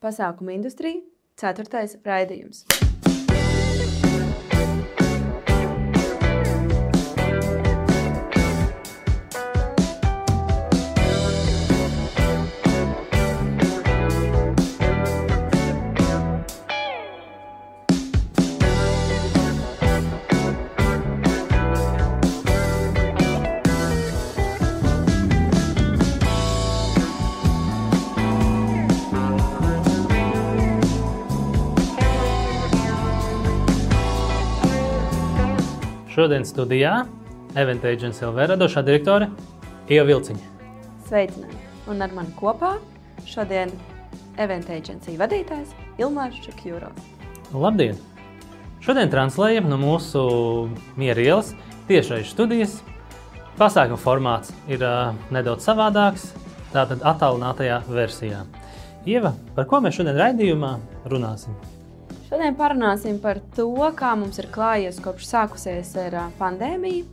Pasākuma industrija - ceturtais raidījums. Šodien studijā Event Agency LV radošā direktore Ieva Vilciņa. Sveicināti! Un ar mani kopā šodien Event Agency vadītājs Ilmārs Čakjūrovs. Labdien! Šodien translējam no mūsu miera ielas tiešais studijas. Pasākuma formāts ir uh, nedaudz savādāks, tātad attālinātajā versijā. Ieva, par ko mēs šodien raidījumā runāsim? Šodien parunāsim par to, kā mums ir klājies kopš sākusies ar pandēmiju.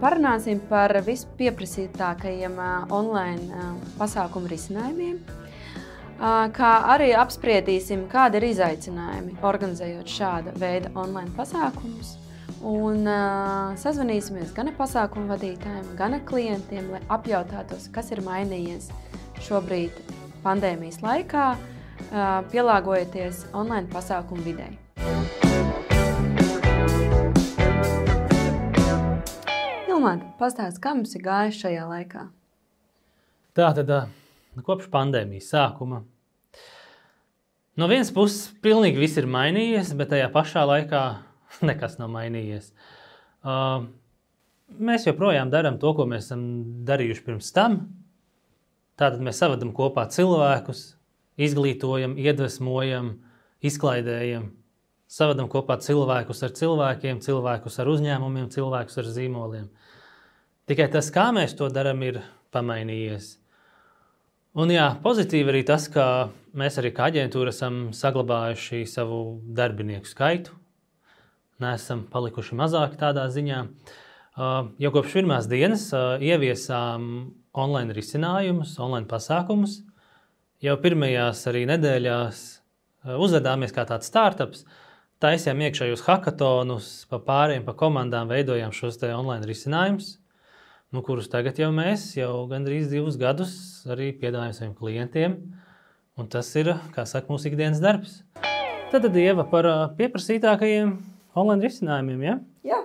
Parunāsim par vispieprasītākajiem online pasākumu risinājumiem, kā arī apspriedīsim, kādi ir izaicinājumi organizējot šāda veida online pasākumus. Un uh, sazvanīsimies gan ar pasākumu vadītājiem, gan ar klientiem, lai apjautātos, kas ir mainījies šobrīd pandēmijas laikā, uh, pielāgojoties online pasākumu videi. Ilmāte, pastāsti, kā mums ir gājis šajā laikā? Tā tad uh, kopš pandēmijas sākuma. No vienas puses, pilnīgi viss ir mainījies, bet tajā pašā laikā nekas nav mainījies. Uh, mēs joprojām darām to, ko mēs esam darījuši pirms tam. Tātad mēs savadām kopā cilvēkus, izglītojam, iedvesmojam, izklaidējam. Savadām kopā cilvēkus ar cilvēkiem, cilvēkus ar uzņēmumiem, cilvēkus ar zīmoliem. Tikai tas, kā mēs to darām, ir pamainījies. Un jā, pozitīvi arī tas, ka mēs arī kā aģentūra esam saglabājuši savu darbinieku skaitu. Nesam palikuši mazāki tādā ziņā. Jau kopš pirmās dienas ieviesām online risinājumus, online pasākumus. Jau pirmajās arī nedēļās uh, uzvedāmies kā tāds startups, taisījām iekšējos hackathonus, pa pāriem, pa komandām veidojām šos online risinājumus nu, kurus tagad jau mēs jau gandrīz divus gadus arī piedāvājam saviem klientiem. Un tas ir, kā saka, mūsu ikdienas darbs. Tad, tad Ieva par pieprasītākajiem online risinājumiem. Ja? Jā,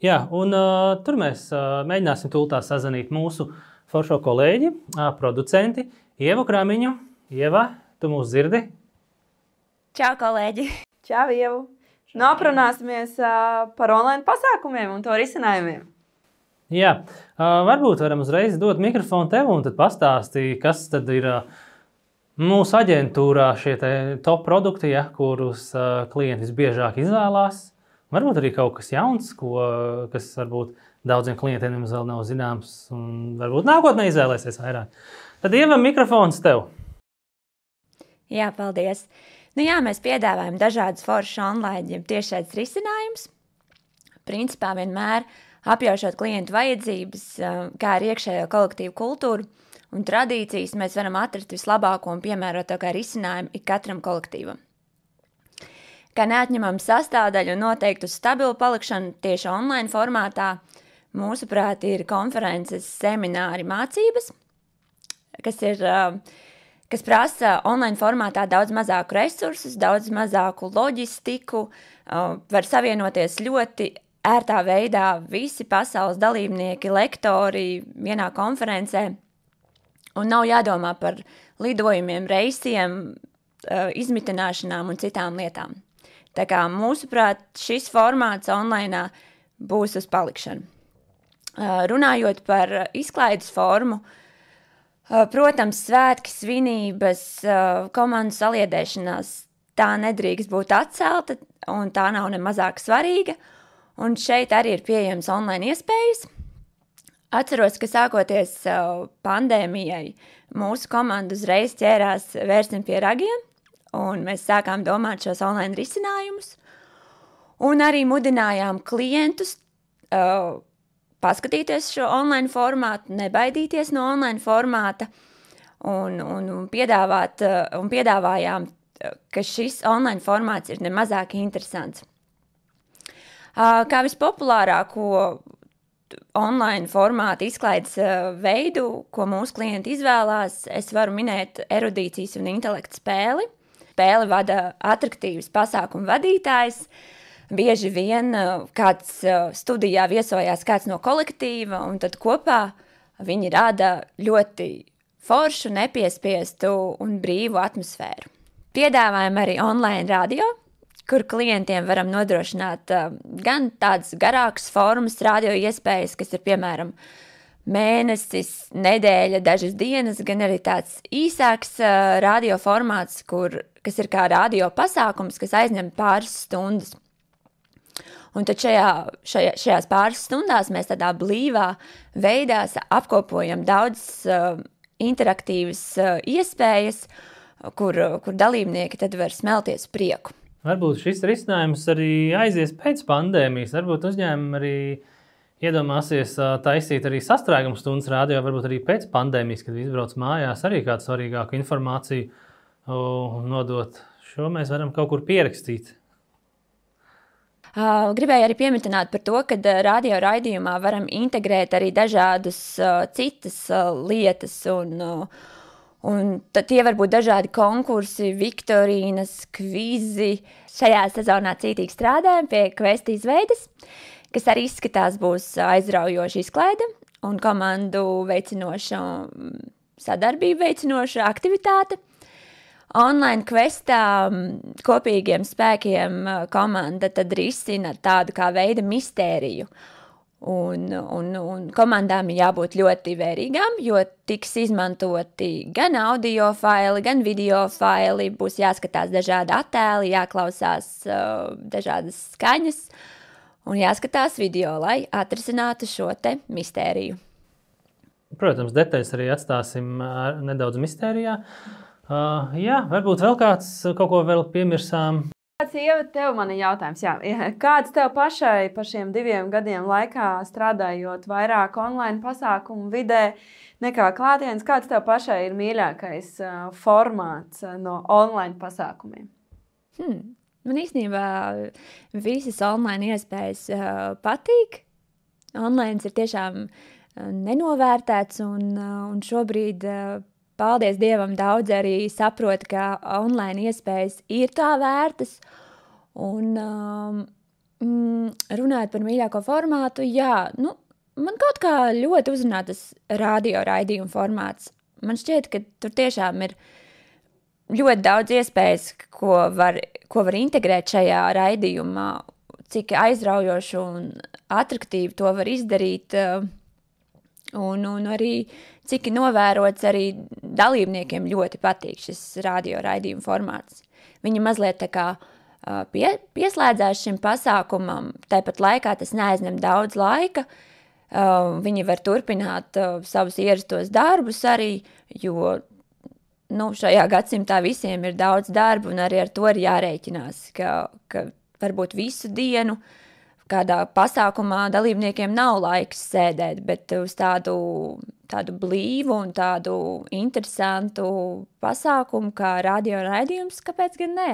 Jā, un uh, tur mēs uh, mēģināsim tūlīt sazvanīt mūsu foršo kolēģi, uh, producenti Ievu Kramiņu. Ieva, tu mūs dzirdi? Čau, kolēģi! čau, Ievu! Nu, aprunāsimies uh, par online pasākumiem un to risinājumiem. Jā, uh, varbūt varam uzreiz dot mikrofonu tev un pastāstīt, kas tad ir uh, mūsu aģentūrā šie top produkti, ja, kurus uh, klienti visbiežāk izvēlās. Varbūt arī kaut kas jauns, ko, kas varbūt daudziem klientiem vēl nav zināms, un varbūt nākotnē izvēlēsies vairāk. Tad ievam mikrofons tev. Jā, paldies. Nu, jā, mēs piedāvājam dažādas foršas online tiešais risinājumus. Principā vienmēr apjaušot klientu vajadzības, kā arī iekšējo kolektīvu kultūru un tradīcijas, mēs varam atrast vislabāko un piemērotāko risinājumu ikatram kolektīvam. Kā neatņemama sastāvdaļa un noteikti uz stabilu palikšanu tieši online formātā, mūsuprāt, ir konferences, semināri, mācības, kas ir kas prasa online formātā daudz mazāku resursus, daudz mazāku loģistiku, var savienoties ļoti ērtā veidā visi pasaules dalībnieki, lektori vienā konferencē. Un nav jādomā par lidojumiem, reisiem, eh, izmitināšanām un citām lietām. Tā kā mūsuprāt, šis formāts online būs uz palikšanu. Eh, runājot par izklaides formu, eh, protams, svētki, svinības, komandu saliedēšanās, tā nedrīkst būt atcelta, un tā nav ne mazāk svarīga. Un šeit arī ir pieejams online iespējas. Atceros, ka sākoties pandēmijai, mūsu komanda uzreiz ķērās vērsim pie ragiem, un mēs sākām domāt šos online risinājumus. Un arī mudinājām klientus uh, paskatīties šo online formātu, nebaidīties no online formāta un, un, un, piedāvāt, un piedāvājām, ka šis online formāts ir nemazāk interesants. Kā vispopulārāko online formātu izklaides veidu, ko mūsu klienti izvēlās, es varu minēt erudīcijas un intelekta spēli. Spēli vada attraktīvs pasākumu vadītājs. Bieži vien kāds studijā viesojās kāds no kolektīva, un tad kopā viņi rada ļoti foršu, nepiespiestu un brīvu atmosfēru. Piedāvājam arī online radio, kur klientiem varam nodrošināt gan tādas garākas formas, radio iespējas, kas ir piemēram mēnesis, nedēļa, dažas dienas, gan arī tāds īsāks radio formāts, kur, kas ir kā radio pasākums, kas aizņem pāris stundas. Un tad šajā, šajā, šajās pāris stundās mēs tādā blīvā veidā apkopojam daudzas uh, interaktīvas uh, iespējas, kur, kur dalībnieki tad var smelties prieku. Varbūt šis risinājums arī aizies pēc pandēmijas. Varbūt uzņēmumi arī iedomāsies taisīt arī sastrēgumu stundas rādio, varbūt arī pēc pandēmijas, kad izbrauc mājās, arī kādu svarīgāku informāciju nodot. Šo mēs varam kaut kur pierakstīt. Gribēju arī pieminēt par to, ka radio raidījumā varam integrēt arī dažādas citas lietas. Un, Un tie var būt dažādi konkursi, viktorīnas, kvizi. Šajā sezonā cītīgi strādājam pie kvesta izveides, kas arī izskatās būs aizraujoša izklaide un komandu veicinoša, sadarbību veicinoša aktivitāte. Online questā kopīgiem spēkiem komanda tad risina tādu kā veida mistēriju. Un, un, un komandām ir jābūt ļoti vērīgām, jo tiks izmantoti gan audio faili, gan video faili. Būs jāskatās dažādi attēli, jāklausās uh, dažādas skaņas un jāskatās video, lai atrisinātu šo mistēriju. Protams, detaļas arī atstāsim uh, nedaudz mistērijā. Uh, jā, varbūt vēl kāds kaut ko vēl piemirsām. Kāds ir tev man jautājums? Jā. Kāds tev pašai par šiem diviem gadiem laikā strādājot vairāk online pasākumu vidē nekā klātienes, kāds tev pašai ir mīļākais formāts no online pasākumiem? Hmm. Man īstenībā visas online iespējas uh, patīk. Online ir tiešām nenovērtēts un, un šobrīd uh, paldies Dievam, daudz arī saprot, ka online iespējas ir tā vērtas. Un um, mm, runājot par mīļāko formātu, jā, nu, man kaut kā ļoti uzrunā tas radio raidījuma formāts. Man šķiet, ka tur tiešām ir ļoti daudz iespējas, ko var, ko var integrēt šajā raidījumā, cik aizraujoši un attraktīvi to var izdarīt. Uh, Un, un arī cik novērots, arī dalībniekiem ļoti patīk šis radio raidījuma formāts. Viņi mazliet tā kā pie, pieslēdzās šim pasākumam, tāpat laikā tas neaizņem daudz laika. Viņi var turpināt savus ierastos darbus arī, jo nu, šajā gadsimtā visiem ir daudz darbu, un arī ar to ir jārēķinās, ka, ka varbūt visu dienu uh, kādā pasākumā dalībniekiem nav laiks sēdēt, bet uz tādu, tādu blīvu un tādu interesantu pasākumu kā radio raidījums, kāpēc gan ne?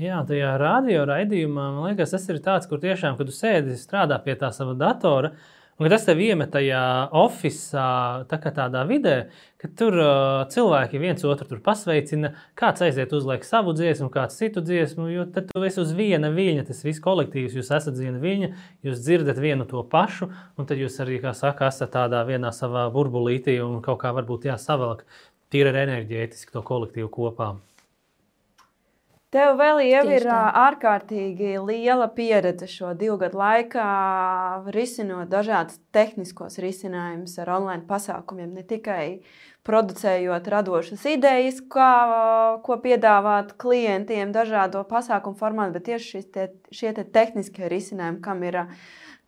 Jā, tajā radio raidījumā man liekas, tas ir tāds, kur tiešām, kad tu sēdi strādā pie tā sava datora, uh, Un tas tev iemet tajā oficiālā, tā tādā vidē, ka tur uh, cilvēki viens otru pasveicina, kāds aiziet uzliek savu dziesmu, kāds citu dziesmu, jo tad tu esi uz viena viļņa, tas viss kolektīvs, jūs esat viena viļņa, jūs dzirdat vienu to pašu, un tad jūs arī, kā saka, esat tādā vienā savā burbulītī un kaut kā varbūt jāsavelk tīri enerģētiski to kolektīvu kopā. Tev vēl ir ārkārtīgi liela pieredze šo divu gadu laikā, risinot dažādus tehniskos risinājumus ar online pasākumiem. Ne tikai producējot radošas idejas, kā, ko piedāvāt klientiem, dažādo pasākumu formātu, bet tieši šis te, šie te tehniskie risinājumi, kam ir uh,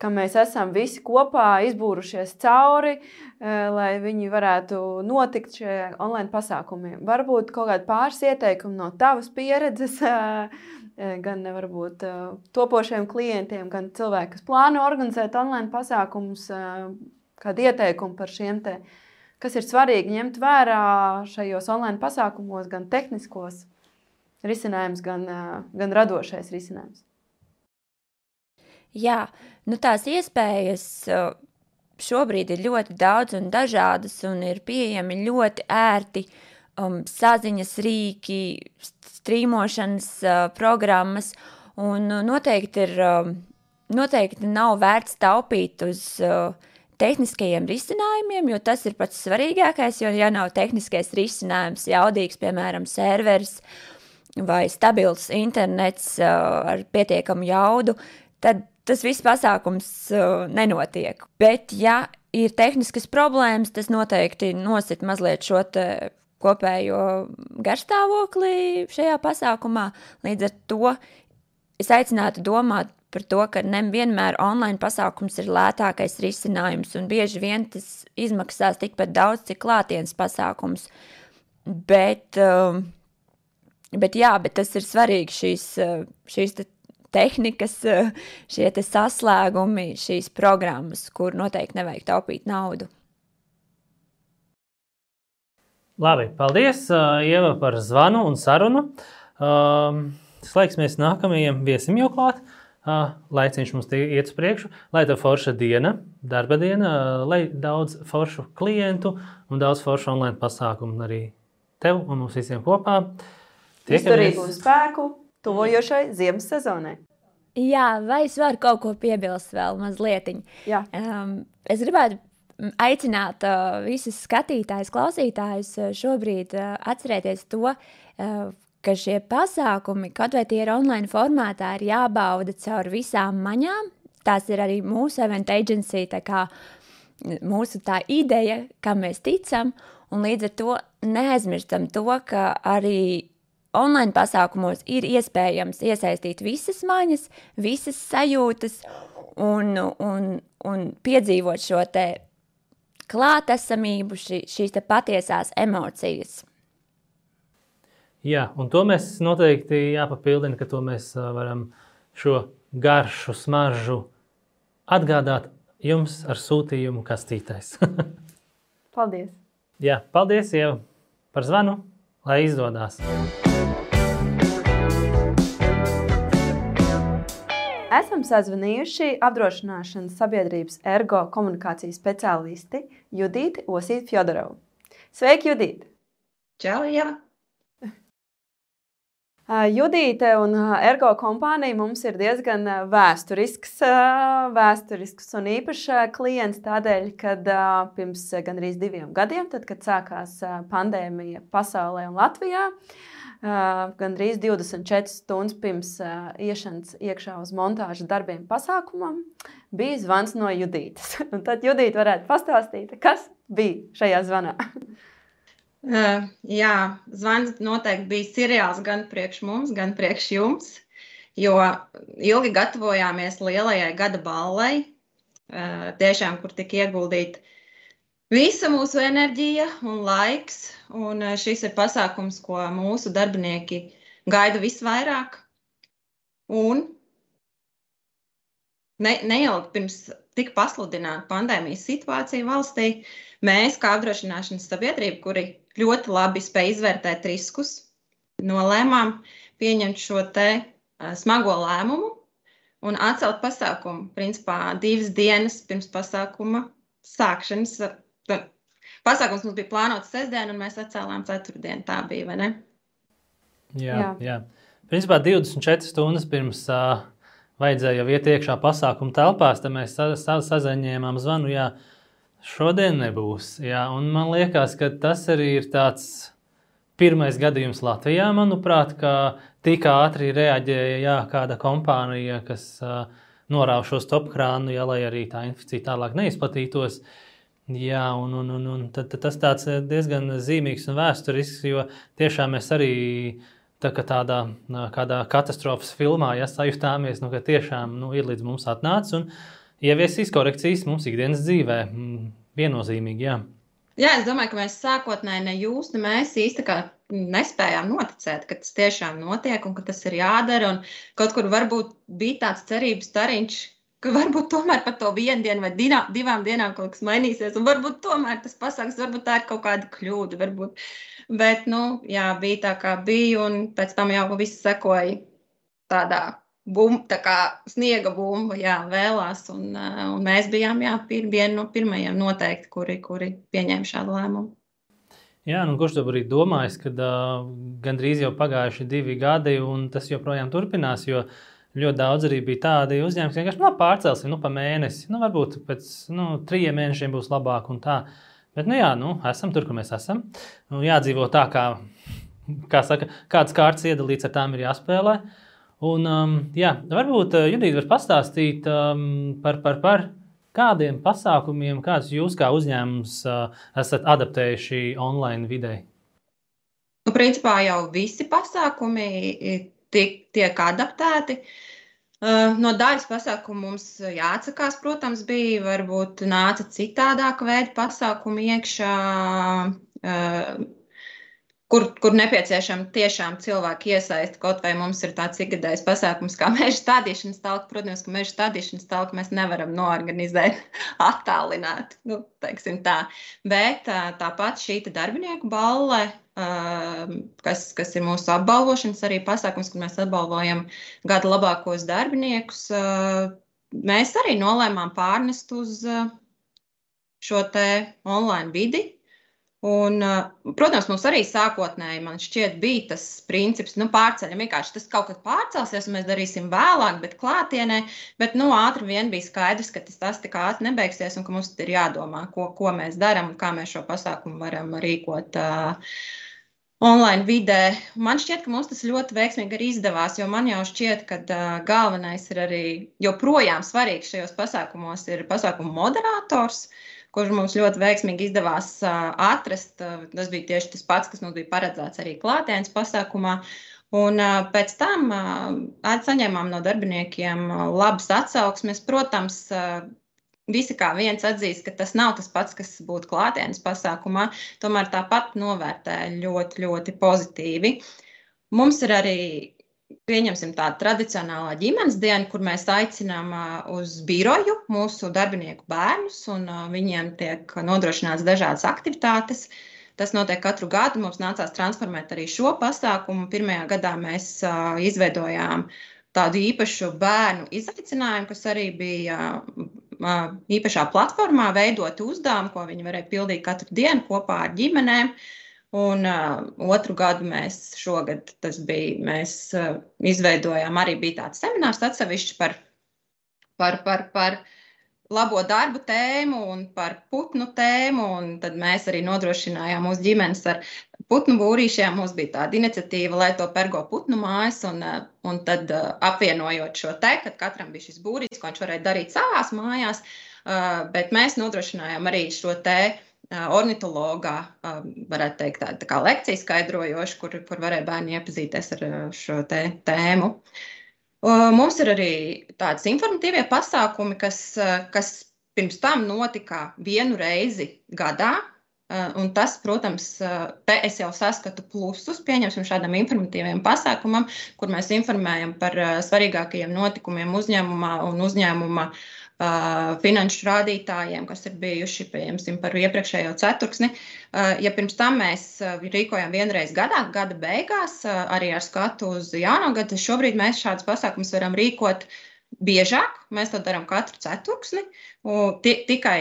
ka mēs esam visi kopā izbūrušies cauri, eh, lai viņi varētu notikt šie online pasākumi. Varbūt kaut kādi pāris ieteikumi no tavas pieredzes, eh, eh, gan varbūt topošiem klientiem, gan cilvēkiem, kas plāno organizēt online pasākumus, kādi ieteikumi par šiem te, kas ir svarīgi ņemt vērā šajos online pasākumos, gan tehniskos risinājumus, gan, gan radošais risinājums? Jā, nu tās iespējas šobrīd ir ļoti daudz un dažādas, un ir pieejami ļoti ērti um, saziņas rīki, strīmošanas uh, programmas, un uh, noteikti, ir, uh, noteikti nav vērts taupīt uz uh, tehniskajiem risinājumiem, jo tas ir pats svarīgākais, jo ja nav tehniskais risinājums, jaudīgs, piemēram, serveris vai stabils internets uh, ar pietiekamu jaudu, tad tas viss pasākums uh, nenotiek. Bet, ja ir tehniskas problēmas, tas noteikti nosit mazliet šo kopējo garstāvokli šajā pasākumā. Līdz ar to es aicinātu domāt par to, ka nevienmēr online pasākums ir lētākais risinājums, un bieži vien tas izmaksās tikpat daudz, cik klātienes pasākums. Bet, uh, bet jā, bet tas ir svarīgi šīs, uh, šīs tehnikas, eh, šie te saslēgumi, šīs programmas, kur noteikti nevajag taupīt naudu. Labi, paldies, uh, Ieva, par zvanu un sarunu. Uh, slēgsimies nākamajam viesim jau klāt. Uh, laiciņš mums iet uz priekšu, lai tā forša diena, darba diena, lai daudz foršu klientu un daudz foršu online pasākumu arī tev un mums visiem kopā. Izturību un spēku tuvojošai ziemas sezonai. Jā, vai es varu kaut ko piebilst vēl mazliet? Um, es gribētu aicināt uh, visus skatītājus, klausītājus uh, šobrīd uh, atcerēties to, uh, ka šie pasākumi, kaut vai tie ir online formātā, ir jābauda caur visām maņām. Tās ir arī mūsu event agency, tā kā mūsu tā ideja, kam mēs ticam, un līdz ar to neaizmirstam to, ka arī online pasākumos ir iespējams iesaistīt visas maņas, visas sajūtas un, un, un piedzīvot šo te klātesamību, ši, šīs te patiesās emocijas. Jā, un to mēs noteikti jāpapildina, ka to mēs varam šo garšu, smaržu atgādāt jums ar sūtījumu kastītais. paldies! Jā, paldies, Ieva, par zvanu, lai izdodas! Esam sazvanījuši apdrošināšanas sabiedrības ergo komunikācijas speciālisti Judīti Osīti Fjodorovu. Sveiki, Judīti! Čau, jā! Judīte un ergo kompānija mums ir diezgan vēsturisks, vēsturisks un īpašs klients tādēļ, kad pirms gandrīz diviem gadiem, tad, kad sākās pandēmija pasaulē un Latvijā, gan drīz 24 stundas pirms iešanas iekšā uz montāžas darbiem pasākumam, bija zvans no Judītas. Un tad Judīta varētu pastāstīt, kas bija šajā zvanā. Uh, jā, zvans noteikti bija seriāls gan priekš mums, gan priekš jums, jo ilgi gatavojāmies lielajai gada ballai, uh, tiešām, kur tika ieguldīta Visa mūsu enerģija un laiks, un eh, šis ir pasākums, ko mūsu darbinieki gaida visvairāk. Un ne, neilgi pirms tika pasludināta pandēmijas situācija valstī, mēs, kā apdrošināšanas sabiedrība, kuri ļoti labi spēj izvērtēt riskus, nolēmām pieņemt šo te uh, smago lēmumu un atcelt pasākumu. Principā divas dienas pirms pasākuma sākšanas Pasākums mums bija plānots sestdien, un mēs atcēlām ceturtdienu. Tā bija, vai ne? Jā, jā. jā. Principā 24 stundas pirms uh, vajadzēja jau iet iekšā pasākuma telpās, tad mēs sa sa sazaņēmām zvanu, jā, šodien nebūs. Jā, un man liekas, ka tas arī ir tāds pirmais gadījums Latvijā, manuprāt, ka tik ātri reaģēja jā, kāda kompānija, kas uh, norāva šo stopkrānu, jā, lai arī tā infekcija tālāk neizplatītos. Uh, Jā, un, un, un, un tad, tad tas tāds eh, diezgan zīmīgs un vēsturisks, jo tiešām mēs arī tā tādā kādā katastrofas filmā ja, sajūtāmies, nu, ka tiešām nu, ir līdz mums atnācis un ieviesīs korekcijas mums ikdienas dzīvē. Mm, viennozīmīgi, jā. Jā, es domāju, ka mēs sākotnēji ne jūs, ne mēs īstenībā nespējām noticēt, ka tas tiešām notiek un ka tas ir jādara. Un kaut kur varbūt bija tāds cerības stariņš, ka varbūt tomēr par to vienu dienu vai dinā, divām dienām kaut kas mainīsies, un varbūt tomēr tas pasāks, varbūt tā ir kaut kāda kļūda, varbūt. Bet, nu, jā, bija tā kā bija, un pēc tam jau viss sekoja tādā bum, tā kā sniega bumba, jā, vēlās, un, un mēs bijām, jā, pir, vieni no pirmajiem noteikti, kuri, kuri pieņēma šādu lēmumu. Jā, nu, kurš to arī domājis, kad uh, gandrīz jau pagājuši divi gadi, un tas joprojām turpinās, jo uh, Ļoti daudz arī bija tādi uzņēmumi, kas vienkārši nu, pārcelsim nu, pa mēnesi. Nu, varbūt pēc nu, trijiem mēnešiem būs labāk un tā. Bet, nu, jā, nu, esam tur, kur mēs esam. Nu, jādzīvo tā, kā, kā saka, kādas kārtas iedalīts, ar tām ir jāspēlē. Un, um, jā, varbūt uh, Judita var pastāstīt um, par, par, par kādiem pasākumiem, kādus jūs kā uzņēmums uh, esat adaptējuši online vidē. Nu, principā jau visi pasākumi tiek, tiek adaptēti. Uh, no daļas pasākumu mums jāatsakās, protams, bija varbūt nāca citādāka veida pasākumi iekšā, uh, kur, kur nepieciešama tiešām cilvēku iesaist. Kaut vai mums ir tāds ikgadējs pasākums kā meža stādīšanas talka. Protams, ka meža stādīšanas talka mēs nevaram noorganizēt attālināt, nu, teiksim tā. Bet tāpat šī darbinieku balle kas, kas ir mūsu apbalvošanas arī pasākums, kur mēs apbalvojam gada labākos darbiniekus. Mēs arī nolēmām pārnest uz šo te online vidi. Un, protams, mums arī sākotnēji šķiet, bija tas princips, nu, pārceļam vienkārši tas kaut kad pārcelsies, un mēs darīsim vēlāk, bet klātienē. Bet, nu, ātri vien bija skaidrs, ka tas, tas tik ātri nebeigsies, un ka mums ir jādomā, ko, ko mēs darām un kā mēs šo pasākumu varam rīkot. Uh, online vidē. Man šķiet, ka mums tas ļoti veiksmīgi arī izdevās, jo man jau šķiet, ka uh, galvenais ir arī joprojām svarīgs šajos pasākumos ir pasākumu moderators. Kurš mums ļoti veiksmīgi izdevās atrast. Tas bija tieši tas pats, kas mums bija paredzēts arī klātienes pasākumā. Un pēc tam saņēmām no darbiniekiem labas atsauksmes. Protams, Visi kā viens atzīst, ka tas nav tas pats, kas būtu klātienes pasākumā, tomēr tāpat novērtē ļoti, ļoti pozitīvi. Mums ir arī pieņemsim tādu tradicionālā ģimenes dienu, kur mēs aicinām uz biroju mūsu darbinieku bērnus, un viņiem tiek nodrošināts dažādas aktivitātes. Tas notiek katru gadu. Mums nācās transformēt arī šo pasākumu. Pirmajā gadā mēs izveidojām tādu īpašu bērnu izaicinājumu, kas arī bija īpašā platformā veidot uzdevumu, ko viņi varēja pildīt katru dienu kopā ar ģimenēm. Un uh, otru gadu mēs šogad, tas bija, mēs uh, izveidojām arī bija tāds seminārs atsevišķi par, par, par, par labo darbu tēmu un par putnu tēmu. Tad mēs arī nodrošinājām mūsu ģimenes ar putnu būrīšiem. Mums bija tāda iniciatīva, lai to pergo putnu mājas, un, eh, un tad eh, apvienojot šo te, kad katram bija šis būrītis, ko viņš varēja darīt savās mājās, eh, bet mēs nodrošinājām arī šo te ornitologā, varētu teikt, tādu tā kā lekciju skaidrojošu, kur, kur varēja bērni iepazīties ar šo te tēmu. Mums ir arī tādas informatīvie pasākumi, kas, kas pirms tam notika vienu reizi gadā, un tas, protams, te es jau saskatu plusus, pieņemsim šādam informatīviem pasākumam, kur mēs informējam par svarīgākajiem notikumiem uzņēmumā un uzņēmuma uh, finanšu rādītājiem, kas ir bijuši, pieņemsim, par iepriekšējo ceturksni. Ja pirms tam mēs rīkojam vienreiz gadā, gada beigās, arī ar skatu uz jauno gadu, šobrīd mēs šādus pasākumus varam rīkot uh, biežāk. Mēs to darām katru ceturksni. Tikai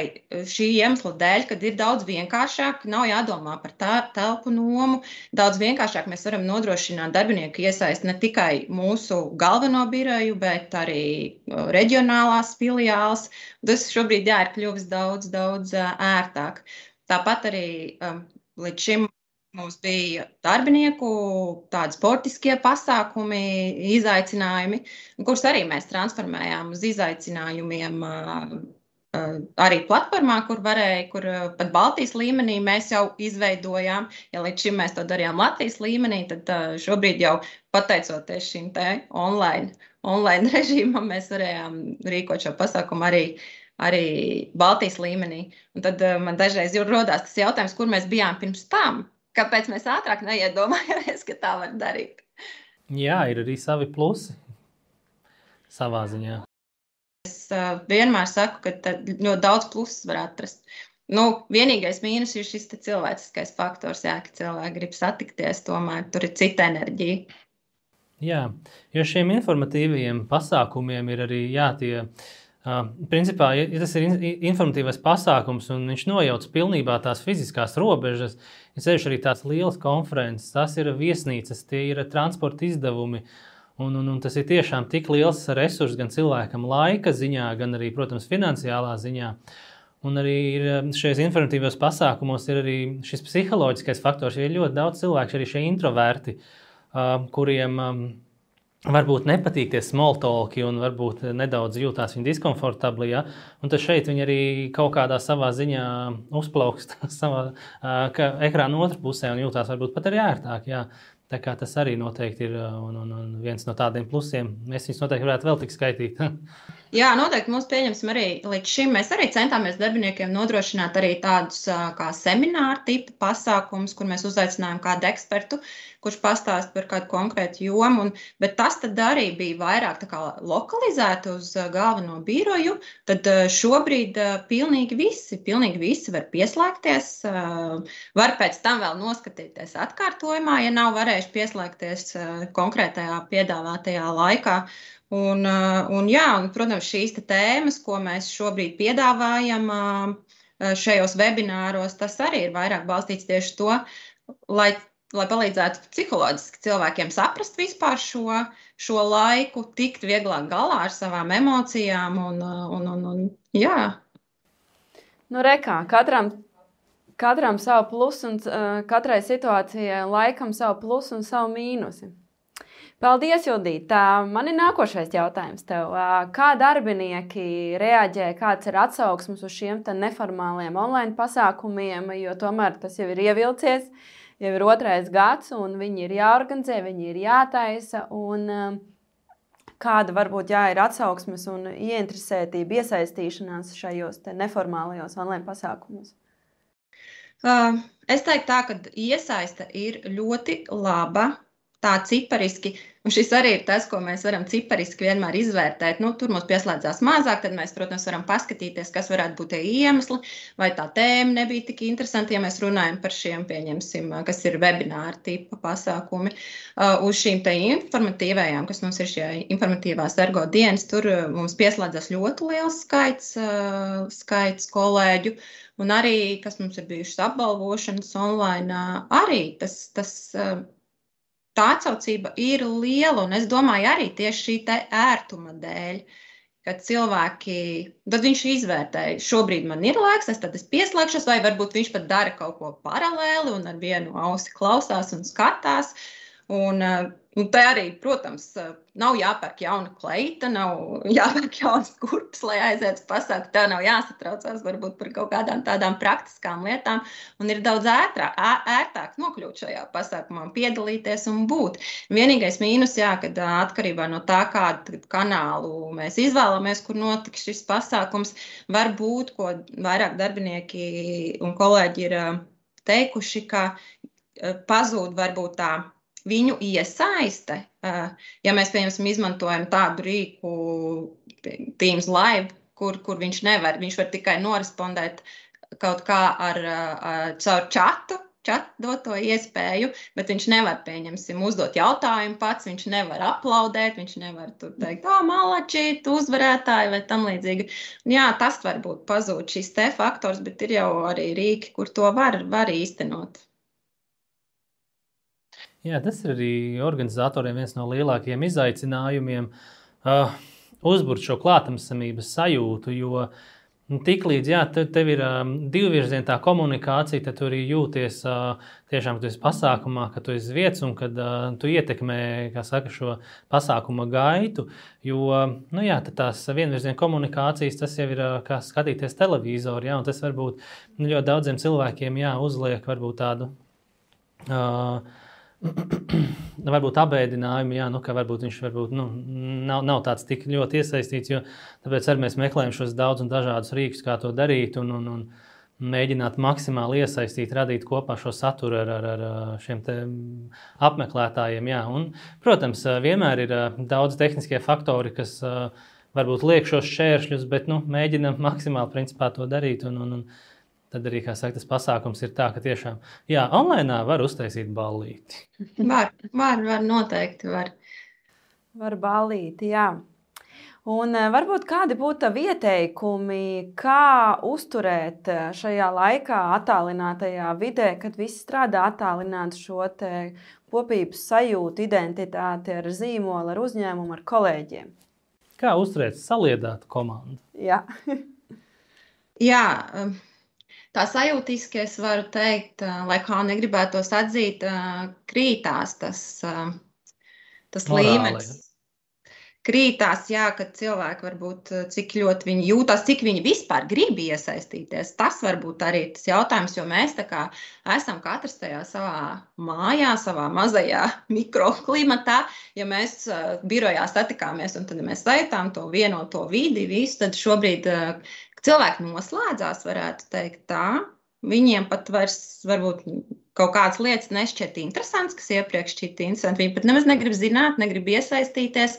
šī iemesla dēļ, kad ir daudz vienkāršāk, nav jādomā par tā, telpu nomu. Daudz vienkāršāk mēs varam nodrošināt darbinieku iesaisti ne tikai mūsu galveno biroju, bet arī reģionālās filiāles. Tas šobrīd jā, ir kļuvis daudz, daudz ērtāk. Tāpat arī um, līdz šim Mums bija darbinieku, tādi sportiskie pasākumi, izaicinājumi, kurus arī mēs transformējām uz izaicinājumiem. Arī platformā, kur varēja, kur pat Baltijas līmenī mēs jau izveidojām. Ja līdz šim mēs to darījām Latvijas līmenī, tad šobrīd jau pateicoties šim te online, online režīmam, mēs varējām rīkot šo pasākumu arī arī Baltijas līmenī. Un tad man dažreiz ir rodās tas jautājums, kur mēs bijām pirms tam kāpēc mēs ātrāk neiedomājamies, ka tā var darīt. Jā, ir arī savi plusi savā ziņā. Es vienmēr saku, ka ļoti daudz plusus var atrast. Nu, vienīgais mīnus ir šis cilvēciskais faktors, jā, ka cilvēki grib satikties, tomēr tur ir cita enerģija. Jā, jo šiem informatīviem pasākumiem ir arī jā, tie. Principā, ja tas ir informatīvs pasākums, un viņš nojauc pilnībā tās fiziskās robežas, ir sevišķi arī tās lielas konferences, tās ir viesnīcas, tie ir transporta izdevumi. Un, un, un tas ir tiešām tik liels resurs gan cilvēkam, laika ziņā, gan arī, protams, finansiālā ziņā. Un arī šajos informatīvos pasākumos ir arī šis psiholoģiskais faktors, jo ir ļoti daudz cilvēku, arī šie introverti, kuriem varbūt nepatīk tie smoltoki un varbūt nedaudz jūtās viņa diskomfortabli. Ja? Un tad šeit viņi arī kaut kādā savā ziņā uzplaukst savā ekrāna otrā pusē un jūtās varbūt pat arī ērtāk. Ja? Tā kā tas arī noteikti ir un, un, un viens no tādiem plusiem. Mēs viņus noteikti varētu vēl tik skaitīt. Jā, noteikti mums pieņemsim arī līdz šim. Mēs arī centāmies darbiniekiem nodrošināt arī tādus kā semināru tipu pasākumus, kur mēs uzaicinājām kādu ekspertu, kurš pastāst par kādu konkrētu jomu. Un, bet tas arī bija vairāk lokalizēts uz galveno biroju. Tad šobrīd pilnīgi visi, pilnīgi visi var pieslēgties. Var pēc tam vēl noskatīties atkārtojumā, ja nav varējuši pieslēgties konkrētajā piedāvātajā laikā. Un, uh, un, jā, un, protams, šīs tēmas, ko mēs šobrīd piedāvājam uh, šajos webināros, tas arī ir vairāk balstīts tieši to, lai, lai palīdzētu psiholoģiski cilvēkiem saprast vispār šo, šo laiku, tikt vieglāk galā ar savām emocijām. Un, uh, un, un, un, jā. Nu, rekā, katram katram savu plusu un uh, katrai situācijai laikam savu plusu un savu mīnusu. Paldies, Judita. Man ir nākošais jautājums tev. Kā darbinieki reaģē, kāds ir atsauksmes uz šiem neformāliem online pasākumiem, jo tomēr tas jau ir ievilcies, jau ir otrais gads, un viņi ir jāorganizē, viņi ir jātaisa. Un, kāda varbūt jā, ir atsauksmes un ieinteresētība, iesaistīšanās šajos neformālajos online pasākumos? Es teiktu, tā, ka iesaiste ir ļoti laba tā cipariski. Un šis arī ir tas, ko mēs varam cipariski vienmēr izvērtēt. Nu, tur mums pieslēdzās mazāk, tad mēs, protams, varam paskatīties, kas varētu būt tie iemesli, vai tā tēma nebija tik interesanta, ja mēs runājam par šiem, pieņemsim, kas ir webināra tipa pasākumi. Uh, uz šīm te informatīvajām, kas mums ir šie informatīvās ergo dienas, tur mums pieslēdzas ļoti liels skaits, uh, skaits kolēģu. Un arī, kas mums ir bijušas apbalvošanas online, arī tas, tas tā atsaucība ir liela. Un es domāju, arī tieši šī ērtuma dēļ, kad cilvēki, tad viņš izvērtēja, šobrīd man ir laiks, es tad es pieslēgšos, vai varbūt viņš pat dara kaut ko paralēli un ar vienu ausi klausās un skatās. Un, Un te arī, protams, nav jāpērk jauna kleita, nav jāpērk jaunas kurpes, lai aizietu uz pasākumu. Tā nav jāsatraucās varbūt par kaut kādām tādām praktiskām lietām. Un ir daudz ētrā, ērtāk nokļūt šajā pasākumā, piedalīties un būt. Vienīgais mīnus, jā, kad atkarībā no tā, kādu kanālu mēs izvēlamies, kur notiks šis pasākums, var būt, ko vairāk darbinieki un kolēģi ir teikuši, ka pazūd varbūt tā viņu iesaiste, ja mēs, piemēram, izmantojam tādu rīku, Teams Live, kur, kur viņš nevar, viņš var tikai norespondēt kaut kā ar, ar caur čatu, čatu doto iespēju, bet viņš nevar, pieņemsim, uzdot jautājumu pats, viņš nevar aplaudēt, viņš nevar tur teikt, ah, malači, tu uzvarētāji vai tam līdzīgi. Jā, tas varbūt pazūd šis te faktors, bet ir jau arī rīki, kur to var, var īstenot. Jā, tas ir arī organizatoriem viens no lielākajiem izaicinājumiem uh, uzbūvēt šo klātesamības sajūtu. Jo nu, tiklīdz jā, te, tev ir um, divvirziena tā komunikācija, tad tu arī jūties uh, tiešām, ka tu esi pasākumā, ka tu esi vietas un kad uh, tu ietekmē saka, šo pasākuma gaitu. Jo nu, jā, tās vienvirziena komunikācijas tas jau ir uh, kā skatīties televizorā, jā, un tas varbūt nu, ļoti daudziem cilvēkiem jā, uzliek varbūt tādu. Uh, varbūt apbēdinājumi, jā, nu, ka varbūt viņš varbūt, nu, nav, nav tāds tik ļoti iesaistīts. Jo, tāpēc arī mēs meklējam šos daudz un dažādus rīkus, kā to darīt. Un, un, un, Mēģināt maksimāli iesaistīt, radīt kopā šo saturu ar, ar, ar šiem apmeklētājiem. Jā. Un, protams, vienmēr ir daudz tehniskie faktori, kas varbūt liek šos šķēršļus, bet nu, mēģinam maksimāli principā, to darīt. Un, un, un tad arī saka, tas pasākums ir tā, ka tiešām jā, online var uztaisīt ballīti. Var, var, var noteikti. Var, var ballīti, jā. Un eh, varbūt kādi būtu ieteikumi, kā uzturēt eh, šajā laikā, attālinātajā vidē, kad viss strādā attālināti šo kopības sajūtu, identitāti ar zīmolu, ar uzņēmumu, ar kolēģiem. Kā uzturēt saliedātu komandu? Jā. Jā, tā sajūtiski es varu teikt, lai kā negribētos atzīt, krītās tas, tas Morāli. līmenis krītās, jā, kad cilvēki varbūt cik ļoti viņi jūtas, cik viņi vispār grib iesaistīties. Tas varbūt arī ir tas jautājums, jo mēs kā esam katrs tajā savā mājā, savā mazajā mikroklimatā. Ja mēs birojā satikāmies un tad mēs sajūtām to vienoto vidi, visu, tad šobrīd cilvēki noslēdzās, varētu teikt tā. Viņiem pat vairs varbūt kaut kādas lietas nešķiet interesantas, kas iepriekš šķita interesanti. Viņi pat nemaz negrib zināt, negrib iesaistīties.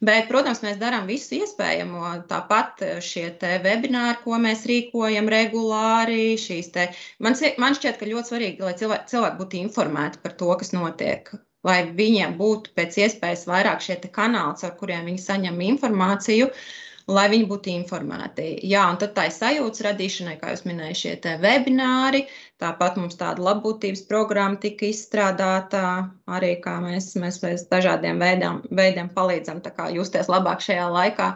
Bet, protams, mēs darām visu iespējamo. Tāpat šie webināri, ko mēs rīkojam regulāri, te, man, man šķiet, ka ļoti svarīgi, lai cilvēki, cilvēki būtu informēti par to, kas notiek. Lai viņiem būtu pēc iespējas vairāk šie kanāli, ar kuriem viņi saņem informāciju, uh, lai viņi būtu informēti. Jā, un tad tā ir sajūtas radīšanai, kā jūs minējāt, šie webināri. Tāpat mums tāda labbūtības programma tika izstrādāta, arī kā mēs, mēs pēc dažādiem veidām, veidiem palīdzam justies labāk šajā laikā.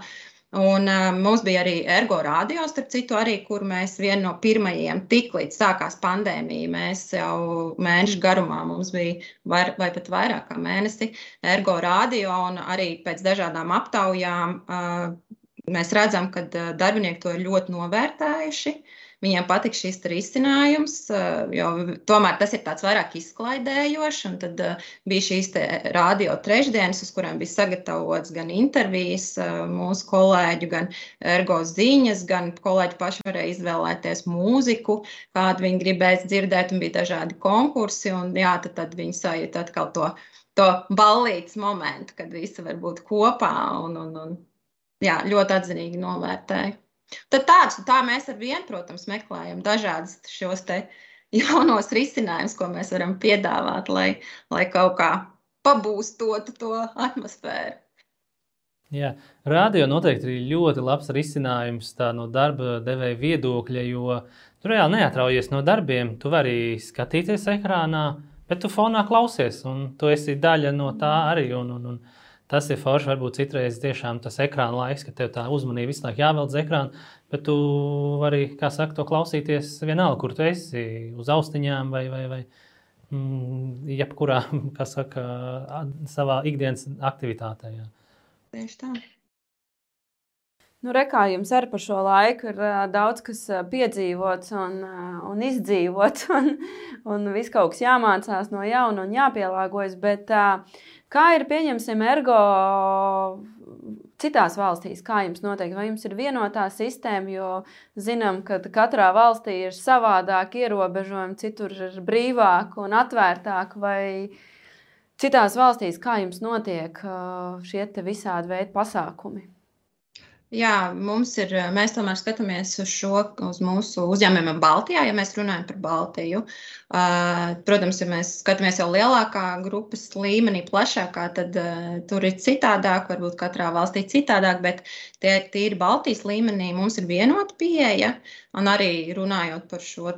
Un uh, mums bija arī ergo radio, starp citu, arī, kur mēs viena no pirmajiem, tik līdz sākās pandēmija, mēs jau mēnešu garumā mums bija, var, vai pat vairāk kā mēnesi, ergo radio, un arī pēc dažādām aptaujām uh, Mēs redzam, ka darbinieki to ir ļoti novērtējuši. Viņiem patīk šis risinājums, jo tomēr tas ir tāds vairāk izklaidējošs. Tad bija šīs radio trešdienas, uz kurām bija sagatavots gan intervijas mūsu kolēģu, gan ergo ziņas, gan kolēģi paši varēja izvēlēties mūziku, kādu viņi gribēs dzirdēt, un bija dažādi konkursi. Un, jā, tad, tad viņi sajūta atkal to, to ballītes momentu, kad visi var būt kopā un, un, un jā, ļoti atzinīgi novērtēju. Tad tāds, tā mēs ar vienu, protams, meklējam dažādas šos te jaunos risinājumus, ko mēs varam piedāvāt, lai, lai kaut kā pabūstotu to atmosfēru. Jā, radio noteikti ir ļoti labs risinājums no darba devēja viedokļa, jo tu reāli neatraujies no darbiem. Tu vari skatīties ekrānā, bet tu fonā klausies, un tu esi daļa no tā arī. Un, un, un, Tas ir forši. Varbūt citreiz tiešām tas ekrāna laiks, ka tev tā uzmanība visu laiku jāvelk uz ekrāna, bet tu vari, kā saka, to klausīties vienalga, kur tu esi, uz austiņām vai, vai, vai mm, jebkurā, kā saka, savā ikdienas aktivitātē. Jā. Tieši tā. Nu, Rekā jums arī par šo laiku ir uh, daudz kas piedzīvots un, uh, un izdzīvots, un, un viss kaut kas jāmācās no jauna un jāpielāgojas. Bet, uh, Kā ir pieņemsim ergo citās valstīs? Kā jums notiek? Vai jums ir vienotā sistēma? Jo zinām, ka katrā valstī ir savādāk ierobežojumi, citur ir brīvāk un atvērtāk. Citās valstīs, kā jums notiek šie visādi veidi pasākumi? Jā, mums ir, mēs tomēr skatāmies uz šo, uz mūsu uzņēmumiem Baltijā, ja mēs runājam par Baltiju. Uh, protams, ja mēs skatāmies jau lielākā grupas līmenī, plašākā, tad uh, tur ir citādāk, varbūt katrā valstī citādāk, bet tie tīri Baltijas līmenī mums ir vienota pieeja. Un arī runājot par šo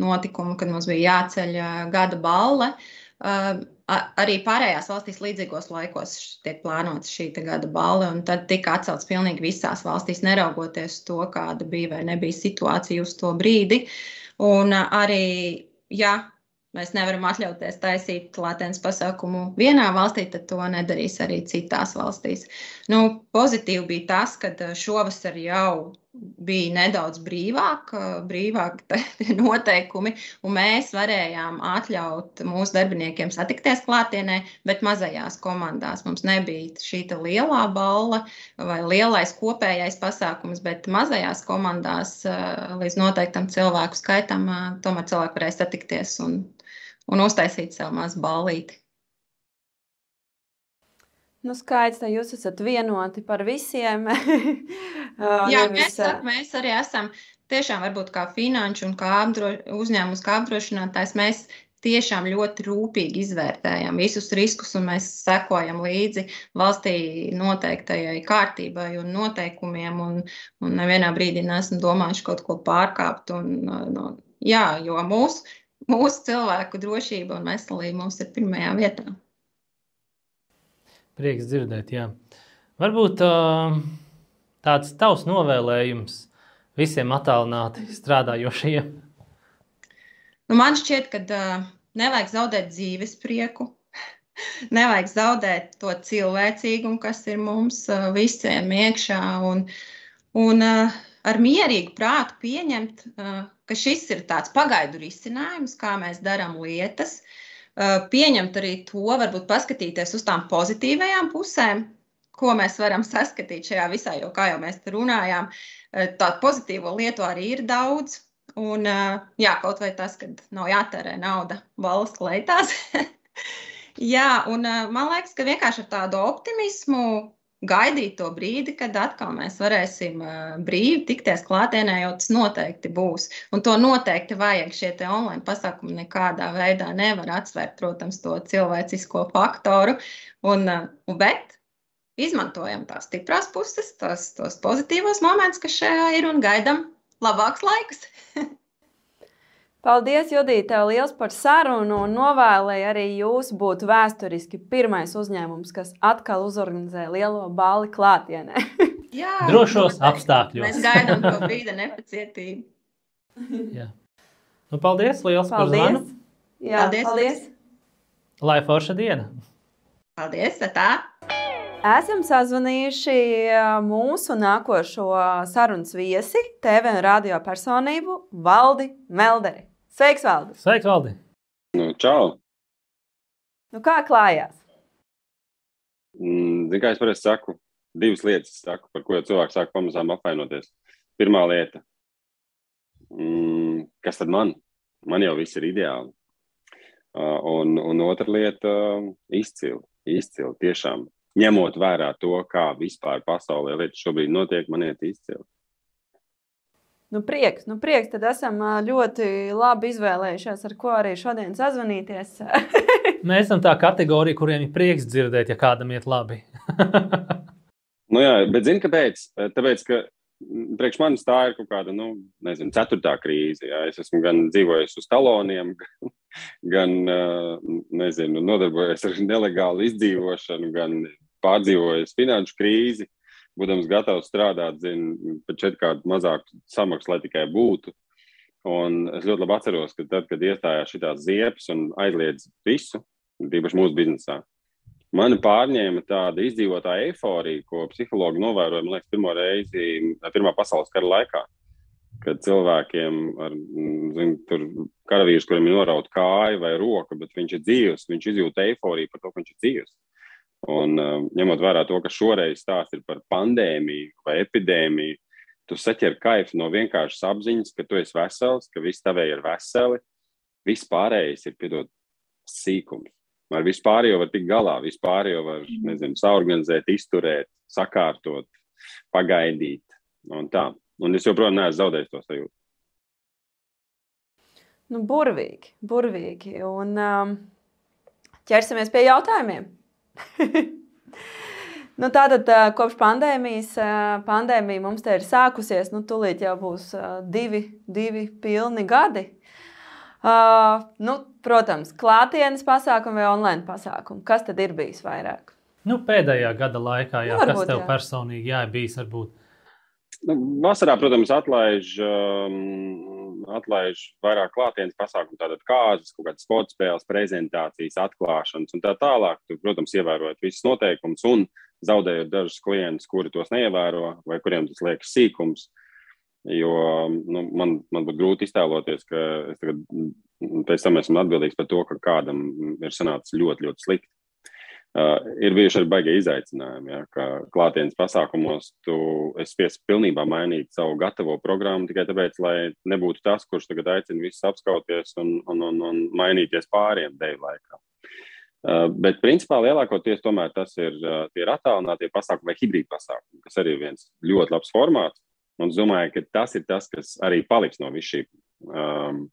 notikumu, kad mums bija jāceļ gada balle. Uh, arī pārējās valstīs līdzīgos laikos tiek plānota šī gada balva, un tad tika atcelts pilnīgi visās valstīs, neraugoties to, kāda bija vai nebija situācija uz to brīdi. Un arī, ja mēs nevaram atļauties taisīt latents pasākumu vienā valstī, tad to nedarīs arī citās valstīs. Nu, pozitīvi bija tas, ka šovasar jau bija nedaudz brīvāk, brīvāk noteikumi, un mēs varējām atļaut mūsu darbiniekiem satikties klātienē, bet mazajās komandās mums nebija šī lielā balva vai lielais kopējais pasākums, bet mazajās komandās līdz noteiktam cilvēku skaitam tomēr cilvēki varēja satikties un, un uztaisīt sev mazu ballīti. Nu, skaidrs, ka jūs esat vienoti par visiem. Jā, mēs, mēs arī esam tiešām varbūt kā finanšu un kā apdro, uzņēmums, kā apdrošinātājs. Mēs tiešām ļoti rūpīgi izvērtējam visus riskus un mēs sekojam līdzi valstī noteiktajai kārtībai un noteikumiem. Un, un nevienā brīdī neesam domājuši kaut ko pārkāpt. Un, no, jā, jo mūsu, mūsu cilvēku drošība un veselība mums ir pirmajā vietā. Prieks dzirdēt, jā. Varbūt tāds tavs novēlējums visiem attālināti strādājošajiem. Nu, man šķiet, ka uh, nevajag zaudēt dzīves prieku. nevajag zaudēt to cilvēcīgumu, kas ir mums uh, visiem iekšā. Un, un uh, ar mierīgu prātu pieņemt, uh, ka šis ir tāds pagaidu risinājums, kā mēs darām lietas. Uh, pieņemt arī to, varbūt paskatīties uz tām pozitīvajām pusēm, ko mēs varam saskatīt šajā visā, jo, kā jau mēs runājām, eh, tādu pozitīvo lietu arī ir daudz. Un, eh, jā, kaut vai tas, ka nav jātērē nauda valsts lietās. jā, un man liekas, ka vienkārši ar tādu optimismu gaidīt to brīdi, kad atkal mēs varēsim brīvi tikties klātienē, jo tas noteikti būs. Un to noteikti vajag. Šie online pasākumi nekādā veidā nevar atsvērt, protams, to cilvēcisko faktoru. Un, bet izmantojam tās stiprās puses, tos, tos pozitīvos momentus, kas šajā ir un gaidām labāks laiks. Paldies, Judita, tev liels par sarunu un novēlēju arī jūs būt vēsturiski pirmais uzņēmums, kas atkal uzorganizē lielo balli klātienē. Jā, drošos noteikti. apstākļos. Mēs gaidām to brīdi nepacietību. Jā. Nu, paldies, liels paldies. par zvanu. Jā, paldies. paldies. Lai forša diena. Paldies, tā. Esam sazvanījuši mūsu nākošo sarunas viesi, TV un radio personību Valdi Melderi. Sveiks, Valdi! Sveiks, Valdi! Nu, čau! Nu, kā klājās? Mm, Ziniet, kā es parasti saku, divas lietas, saku, par ko cilvēks sāk pamazām apvainoties. Pirmā lieta, mm, kas tad man? Man jau viss ir ideāli. Uh, un, un otra lieta, izcili, izcili. Tiešām ņemot vērā to, kā vispār pasaulē lietas šobrīd notiek, man iet izcili. Nu, prieks, nu, prieks. Tad esam ļoti labi izvēlējušies, ar ko arī šodien sazvanīties. Mēs esam tā kategorija, kuriem ir prieks dzirdēt, ja kādam iet labi. nu, jā, bet zini, kāpēc? Tāpēc, ka priekš manis tā ir kaut kāda, nu, nezinu, ceturtā krīze. Jā. Es esmu gan dzīvojis uz taloniem, gan, nezinu, nodarbojies ar nelegālu izdzīvošanu, gan pārdzīvojis finanšu krīzi būdams gatavs strādāt, zinu, pat četrkārt mazāk samaksu, lai tikai būtu. Un es ļoti labi atceros, ka tad, kad iestājās šīs ziepes un aizliedz visu, tīpaši mūsu biznesā, mani pārņēma tāda izdzīvotā eifórija, ko psihologi novēroja, man liekas, pirmo reizi Pirmā pasaules kara laikā. Kad cilvēkiem ar zin, karavīrs, kuriem ir norauta kāja vai roka, bet viņš ir dzīves, viņš izjūt eifóriju par to, ka viņš ir dzīves. Un, uh, ņemot vērā to, ka šoreiz stāsts ir par pandēmiju vai epidēmiju, tu saķer kaifu no vienkāršas apziņas, ka tu esi vesels, ka viss tavēji ir veseli. Viss pārējais ir piedod sīkums. Ar vispārējo var tikt galā, vispārējo var, nezinu, saorganizēt, izturēt, sakārtot, pagaidīt un tā. Un es joprojām neesmu zaudējis to sajūtu. Nu, burvīgi, burvīgi. Un um, ķersimies pie jautājumiem. nu, tātad kopš pandēmijas, pandēmija mums te ir sākusies, nu, tūlīt jau būs divi, divi pilni gadi. Uh, nu, protams, klātienes pasākumi vai online pasākumi. Kas tad ir bijis vairāk? Nu, pēdējā gada laikā, jā, nu, varbūt, kas tev jā. personīgi jā, bijis varbūt? Nu, vasarā, protams, atlaiž um, atlaiž vairāk klātienes pasākumu, tātad kārtas, kaut kādas sporta spēles, prezentācijas, atklāšanas un tā tālāk. Tur, protams, ievērojot visus noteikumus un zaudējot dažus klientus, kuri tos neievēro vai kuriem tas liekas sīkums. Jo nu, man, man būtu grūti iztēloties, ka es tagad, pēc tam esmu atbildīgs par to, ka kādam ir sanācis ļoti, ļoti slikti. Uh, ir bijuši arī baigie izaicinājumi, ja, ka klātienes pasākumos tu esi spiests pilnībā mainīt savu gatavo programmu tikai tāpēc, lai nebūtu tas, kurš tagad aicina visus apskauties un, un, un, un mainīties pāriem dēļ laikā. Uh, bet, principā, lielākoties tomēr tas ir, uh, ir attālinātie pasākumi vai hibrīda pasākumi, kas arī ir viens ļoti labs formāts. Un es domāju, ka tas ir tas, kas arī paliks no visu šī, um,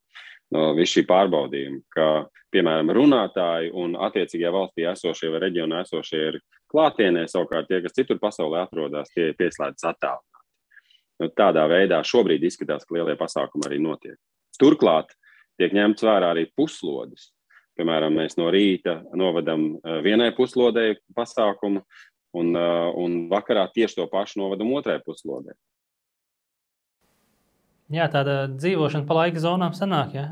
no visu šī pārbaudījuma, ka, piemēram, runātāji un attiecīgajā valstī esošie vai reģionā esošie ir klātienē, savukārt tie, kas citur pasaulē atrodas, tie ir pieslēdzas attālināti. Nu, tādā veidā šobrīd izskatās, ka lielie pasākumi arī notiek. Turklāt tiek ņemts vērā arī puslodes. Piemēram, mēs no rīta novadam eh, vienai puslodei pasākumu, un, eh, un vakarā tieši to pašu novadam otrai puslodei. Jā, tāda dzīvošana pa laika zonām sanāk. Ja?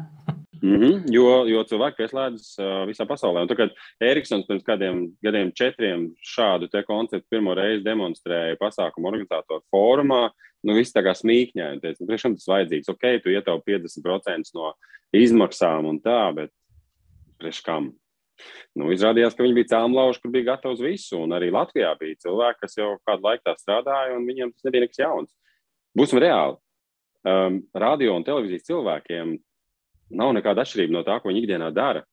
Mm -hmm, jo, jo cilvēki pieslēdzas uh, visā pasaulē. Un kā Eriksons pirms kādiem gadiem, četriem šādu konceptu pirmo reizi demonstrēja pasākumu organizatoru fórumā, nu viss tā kā smīkņēja teica, nu, priekšām tas vajadzīgs. Ok, tu ietaupi 50% no izmaksām un tā, bet priekš kam. Nu, izrādījās, ka viņi bija cēlonlauži, kur bija gatavi uz visu. Un arī Latvijā bija cilvēki, kas jau kādu laiku tā strādāja, un viņiem tas nebija nekas jauns. Būsim reāli. Um, radio un televīzijas cilvēkiem nav nekāda atšķirība no tā, ko viņi ikdienā dara.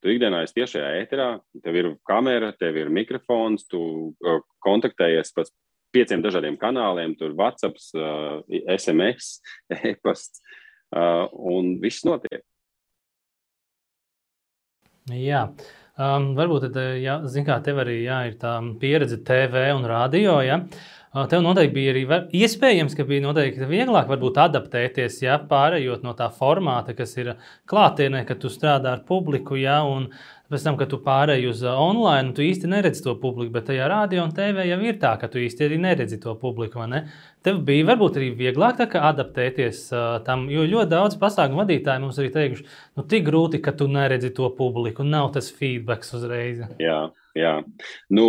Tu ikdienā esi tiešajā ēterā, tev ir kamera, tev ir mikrofons, tu uh, kontaktējies pēc pieciem dažādiem kanāliem, tur WhatsApp, uh, SMS, e-pasts, uh, un viss notiek. Jā. Um, varbūt tad, eh, jā, zin, kā tev arī jā, ir tā pieredze TV un radio. Ja? Tev noteikti bija arī iespējams, ka bija noteikti vieglāk adaptēties, ja pārējot no tā formāta, kas ir klātienē, kad tu strādā ar publiku, ja, un Pēc tam, kad tu pārēji uz uh, online, tu īsti neredzi to publiku, bet tajā radio un TV jau ir tā, ka tu īsti arī neredzi to publiku. Ne? Tev bija varbūt arī vieglāk adaptēties uh, tam, jo ļoti daudz pasākumu vadītāji mums arī teikuši, nu, tik grūti, ka tu neredzi to publiku, nav tas feedback uzreiz. Jā, jā. Nu,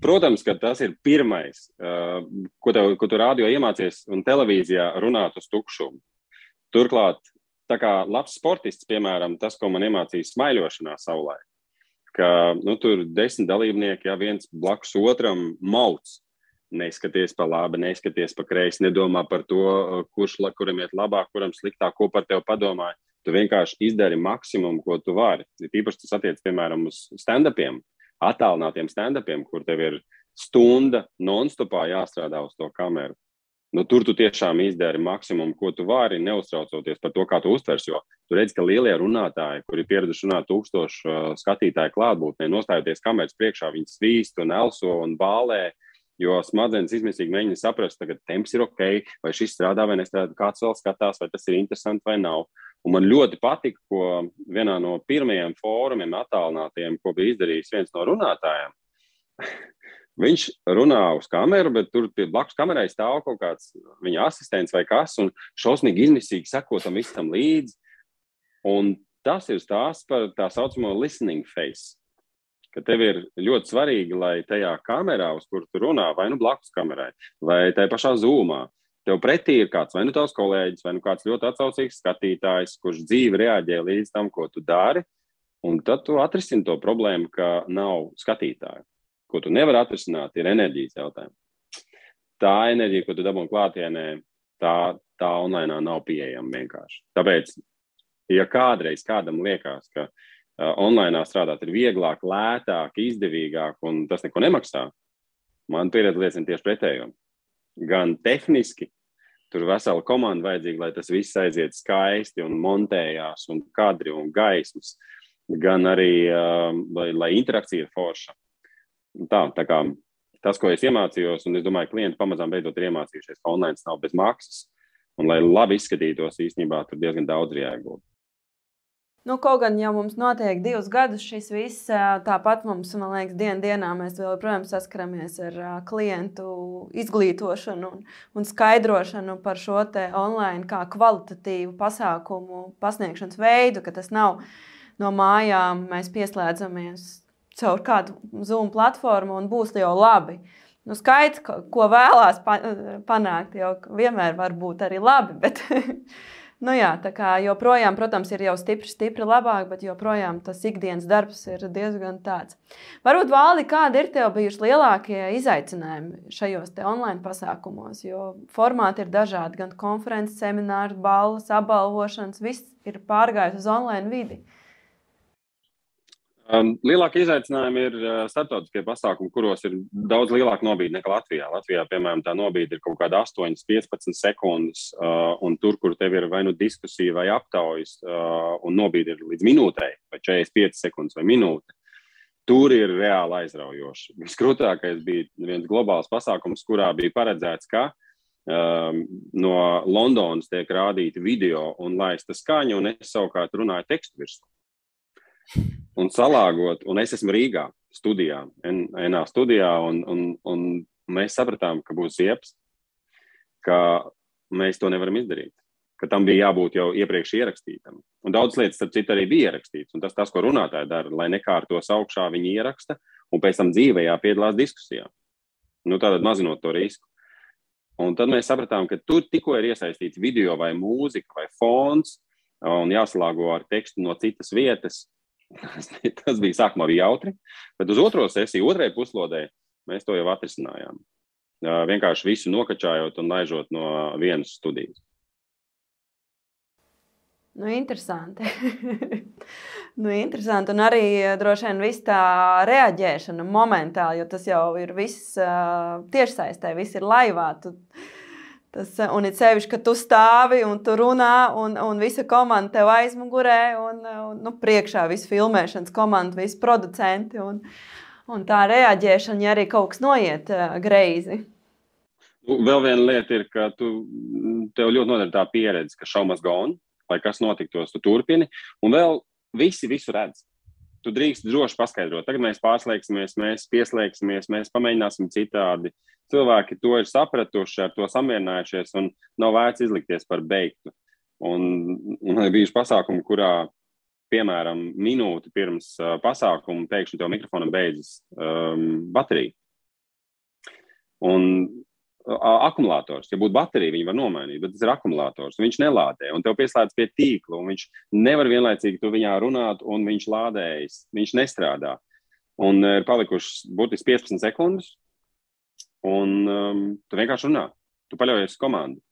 Protams, ka tas ir pirmais, ko, tev, ko tu rādio iemācies un televīzijā runāt uz tukšumu. Turklāt tā kā labs sportists, piemēram, tas, ko man iemācīja smaiļošanā savulaik, ka nu, tur desmit dalībnieki, ja viens blakus otram mauc. Neskaties pa labi, neskaties pa kreisi, nedomā par to, kurš kuram iet labāk, kuram sliktāk, ko par tevi padomāja. Tu vienkārši izdari maksimumu, ko tu vari. Īpaši tas attiecas, piemēram, uz stand-upiem, attālinātiem stand-upiem, kur tev ir stunda non-stopā jāstrādā uz to kameru nu, tur tu tiešām izdari maksimumu, ko tu vari, neuztraucoties par to, kā tu uztvers. Jo tu redz, ka lielie runātāji, kuri pieraduši runāt tūkstošu uh, skatītāju klātbūtnē, nostājoties kameras priekšā, viņi svīst un elso un bālē. Jo smadzenes izmisīgi mēģina saprast, ka temps ir ok, vai šis strādā vai nestrādā, kāds vēl skatās, vai tas ir interesanti vai nav. Un man ļoti patika, ko vienā no pirmajiem fórumiem, attālinātiem, ko bija izdarījis viens no runātājiem. Viņš runā uz kameru, bet tur blakus kamerai stāv kaut kāds viņa asistents vai kas, un šausmīgi izmisīgi seko tam visam līdzi. Un tas ir stāsts par tā saucamo listening face. Ka tev ir ļoti svarīgi, lai tajā kamerā, uz kuru tu runā, vai nu blakus kamerai, vai tajā pašā zūmā, tev pretī ir kāds vai nu tavs kolēģis, vai nu kāds ļoti atsaucīgs skatītājs, kurš dzīvi reaģē līdz tam, ko tu dari. Un tad tu atrisini to problēmu, ka nav skatītāju ko tu nevari atrisināt, ir enerģijas jautājums. Tā enerģija, ko tu dabūji klātienē, tā, tā online nav pieejama vienkārši. Tāpēc, ja kādreiz kādam liekas, ka uh, online strādāt ir vieglāk, lētāk, izdevīgāk un tas neko nemaksā, man pieredze liecina tieši pretējo. Gan tehniski, tur vesela komanda vajadzīga, lai tas viss aiziet skaisti un montējās, un kadri un gaismas, gan arī, uh, lai, lai interakcija ir forša tā, tā kā tas, ko es iemācījos, un es domāju, ka klienti pamazām beidzot ir iemācījušies, ka online nav bez maksas. Un, lai labi izskatītos, īstenībā tur diezgan daudz ir jāiegūt. Nu, kaut gan jau mums notiek divus gadus šis viss, tāpat mums, man liekas, dienas dienā mēs joprojām saskaramies ar klientu izglītošanu un, un skaidrošanu par šo online kā kvalitatīvu pasākumu pasniegšanas veidu, ka tas nav no mājām, mēs pieslēdzamies caur kādu Zoom platformu un būs jau labi. Nu, skaidrs, ko vēlās panākt, jau vienmēr var būt arī labi. Bet, nu, jā, tā kā joprojām, protams, ir jau stipri, stipri labāk, bet joprojām tas ikdienas darbs ir diezgan tāds. Varbūt, Valdi, kādi ir tev bijuši lielākie izaicinājumi šajos online pasākumos? Jo formāti ir dažādi, gan konferences, semināri, balvas, apbalvošanas, viss ir pārgājis uz online vidi. Um, lielākie izaicinājumi ir uh, starptautiskie pasākumi, kuros ir daudz lielāka nobīde nekā Latvijā. Latvijā, piemēram, tā nobīde ir kaut kāda 8, 15 sekundes, uh, un tur, kur tev ir vai nu diskusija, vai aptaujas, uh, un nobīde ir līdz minūtei, vai 45 sekundes vai minūte, tur ir reāli aizraujoši. Viskrūtākais bija viens globāls pasākums, kurā bija paredzēts, ka um, no Londonas tiek rādīta video un laista skaņa, un es savukārt runāju tekstu virsmu un salāgot. Un es esmu Rīgā studijā, NA studijā, un, un, un mēs sapratām, ka būs ieps, ka mēs to nevaram izdarīt. Ka tam bija jābūt jau iepriekš ierakstītam. Un daudz lietas, starp citu, arī bija ierakstīts. Un tas, tas, ko runātāji dara, lai nekārtos augšā, viņi ieraksta un pēc tam dzīvē piedalās diskusijā. Nu, Tātad mazinot to risku. Un tad mēs sapratām, ka tur tikko ir iesaistīts video vai mūzika vai fons, un jāsalāgo ar tekstu no citas vietas, Tas bija sākumā bija jautri, bet uz otro sesiju, otrajā puslodē, mēs to jau atrisinājām. Vienkārši visu nokačājot un laižot no vienas studijas. Nu, interesanti. nu, interesanti. Un arī droši vien viss tā reaģēšana momentāli, jo tas jau ir viss uh, tiešsaistē, viss ir laivā. Tu, Tas, eh, un it sevišķi, ka tu stāvi un tu runā, un, un visa komanda tev aizmugurē, un, eh, un nu, priekšā viss filmēšanas komanda, visi producenti. Un, un tā reaģēšana, ja arī kaut kas noiet uh, greizi. Nu, vēl viena lieta ir, ka tu, tev ļoti noder tā pieredze, ka šaumas gone, lai kas notiktos, tu turpini, un vēl visi visu redz tu drīkst droši paskaidrot. Tagad mēs pārslēgsimies, mēs pieslēgsimies, mēs pamēģināsim citādi. Cilvēki to ir sapratuši, ar to samierinājušies un nav vērts izlikties par beigtu. Un, un ir bijuši pasākumi, kurā, piemēram, minūti pirms uh, pasākuma pēkšņi to mikrofonam beidzas um, baterija. Un akumulators. Ja būtu baterija, viņi var nomainīt, bet tas ir akumulators. Viņš nelādē, un tev pieslēdz pie tīkla, un viņš nevar vienlaicīgi tu viņā runāt, un viņš lādējas. Viņš nestrādā. Un ir palikušas burtiski 15 sekundes, un um, tu vienkārši runā. Tu paļaujies uz komandu.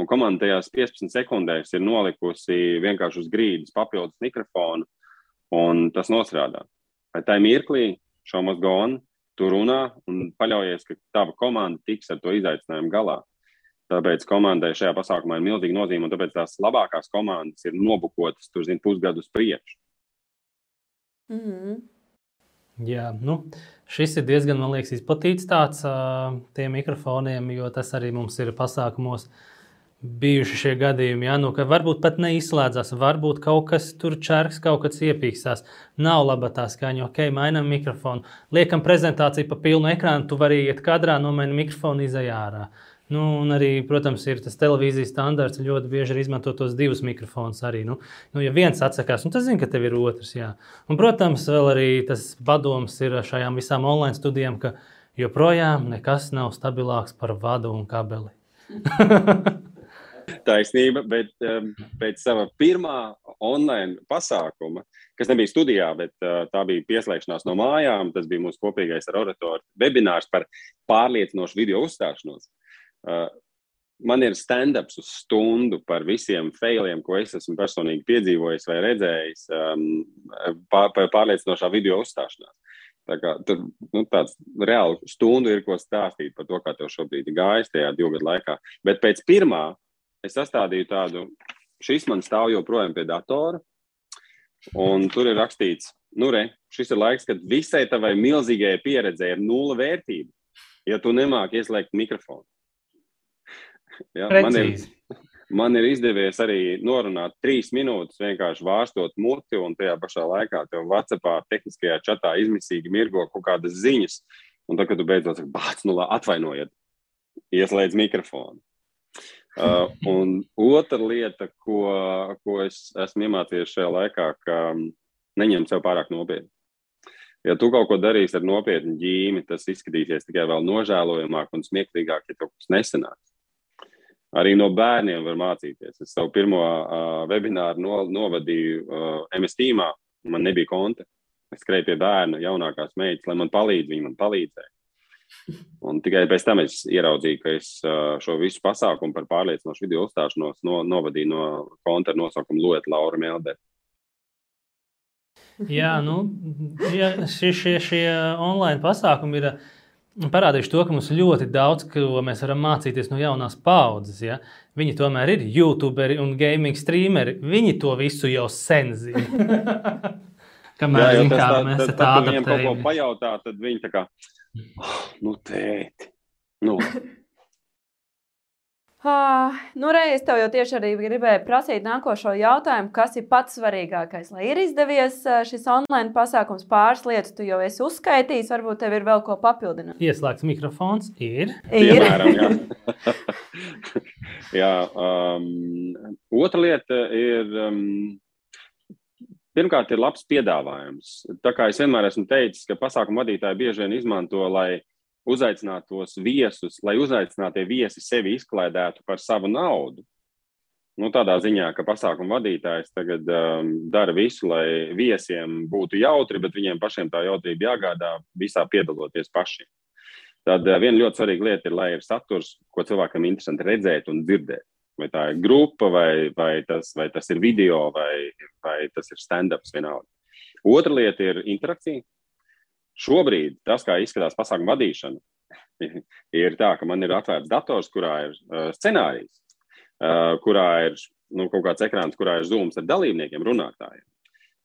Un komanda tajās 15 sekundēs ir nolikusi vienkārši uz grīdas papildus mikrofonu, un tas nostrādā. Vai tā mirklī, šo mazgānu, tu runā un paļaujies, ka tava komanda tiks ar to izaicinājumu galā. Tāpēc komandai šajā pasākumā ir milzīga nozīme, un tāpēc tās labākās komandas ir nobukotas tur, zin, pusgadus priekš. Mm -hmm. Jā, nu, šis ir diezgan, man liekas, izplatīts tāds uh, tiem mikrofoniem, jo tas arī mums ir pasākumos uh, bijuši šie gadījumi, ja, nu, ka varbūt pat neizslēdzas, varbūt kaut kas tur čērks, kaut kas iepīkstās. Nav laba tā skaņa, ok, mainām mikrofonu, liekam prezentāciju pa pilnu ekrānu, tu vari iet kadrā, nomaini mikrofonu, izai ārā. Nu, un arī, protams, ir tas televīzijas standarts. Ļoti bieži ir izmantot tos divus mikrofonus. Arī, nu, nu, ja viens atsakās, nu, tad zina, ka tev ir otrs. Jā. Un, protams, vēl arī tas padoms ir šajām visām online studijām, ka joprojām nekas nav stabilāks par vadu un kabeli. Taisnība, bet um, pēc sava pirmā online pasākuma, kas nebija studijā, bet uh, tā bija pieslēgšanās no mājām, tas bija mūsu kopīgais ar oratoru webinārs par pārliecinošu video uzstāšanos. Uh, man ir stand-ups uz stundu par visiem failiem, ko es esmu personīgi piedzīvojis vai redzējis um, pār, pārliecinošā video uzstāšanās. Tā kā, tur nu, tāds reāli stundu ir ko stāstīt par to, kā tev šobrīd ir gājis tajā divu gadu laikā. Bet pēc pirmā es sastādīju tādu, šis man stāv joprojām pie datora, un tur ir rakstīts, nu, re, šis ir laiks, kad visai tavai milzīgajai pieredzēji ir nula vērtība, ja tu nemāki ieslēgt mikrofonu. Ja, man, ir, man ir izdevies arī norunāt trīs minūtes, vienkārši vārstot muti, un tajā pašā laikā tev Vācijā tehniskajā čatā izmisīgi mirgo kaut kādas ziņas. Un tad, kad tu beidzot saki, bāc, nu, atvainojiet, ieslēdz mikrofonu. Uh, un otra lieta, ko, ko es esmu iemācījies šajā laikā, ka neņem sev pārāk nopietni. Ja tu kaut ko darīsi ar nopietnu ģīmi, tas izskatīsies tikai vēl nožēlojamāk un smieklīgāk, ja kaut kas nesanāks. Arī no bērniem var mācīties. Es savu pirmo uh, webināru no, novadīju uh, MS tīmā, man nebija konta. Es skrēju pie bērna, jaunākās meitas, lai man palīdz, viņi man palīdzēja. Un tikai pēc tam es ieraudzīju, ka es šo visu pasākumu par pārliecinošu video uzstāšanos no, novadīju no konta ar nosaukumu Lota Laura Meldere. Jā, nu, ja šie, šie, šie online pasākumi ir parādījuši to, ka mums ļoti daudz ko mēs varam mācīties no jaunās paudzes. Ja? Viņi tomēr ir YouTuberi un gaming streameri. Viņi to visu jau sen zina. Kamēr jā, zin, kā tā, mēs tad, tā adaptējamies. Viņiem kaut ko pajautā, tad viņi tā kā, nu tēti, nu. Uh, nu, reiz tev jau tieši arī gribēju prasīt nākošo jautājumu, kas ir pats svarīgākais. Lai ir izdevies šis online pasākums, pāris lietas tu jau esi uzskaitījis, varbūt tev ir vēl ko papildināt. Ieslēgts mikrofons ir. ir. Piemēram, jā. jā um, otra lieta ir. Um, Pirmkārt, ir labs piedāvājums. Tā kā es vienmēr esmu teicis, ka pasākumu vadītāji bieži vien izmanto, lai uzaicinātos viesus, lai uzaicinātie viesi sevi izklaidētu par savu naudu. Nu, tādā ziņā, ka pasākuma vadītājs tagad um, dara visu, lai viesiem būtu jautri, bet viņiem pašiem tā jautrība jāgādā visā piedaloties pašiem. Tad uh, viena ļoti svarīga lieta ir, lai ir saturs, ko cilvēkam interesanti redzēt un dzirdēt. Vai tā ir grupa, vai, vai, tas, vai tas ir video, vai, vai tas ir stand-ups vienalga. Otra lieta ir interakcija. Šobrīd tas, kā izskatās pasākuma vadīšana, ir tā, ka man ir atvērts dators, kurā ir uh, scenārijs, uh, kurā ir nu, kaut kāds ekrāns, kurā ir zūms ar dalībniekiem, runātājiem,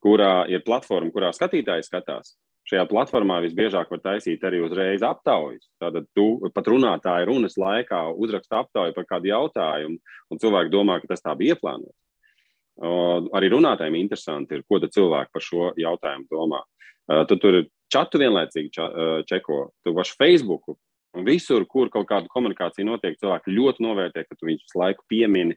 kurā ir platforma, kurā skatītāji skatās. Šajā platformā visbiežāk var taisīt arī uzreiz aptaujas. Tātad tu pat runātāja runas laikā uzraksta aptauju par kādu jautājumu, un cilvēki domā, ka tas tā bija ieplānots. Uh, arī runātājiem interesanti ir, ko cilvēki par šo jautājumu domā. Uh, tad tur ir čatu vienlaicīgi ča, uh, čeko, tu pašu Facebooku. Un visur, kur kaut kāda komunikācija notiek, cilvēki ļoti novērtē, ka tu viņus visu laiku piemini,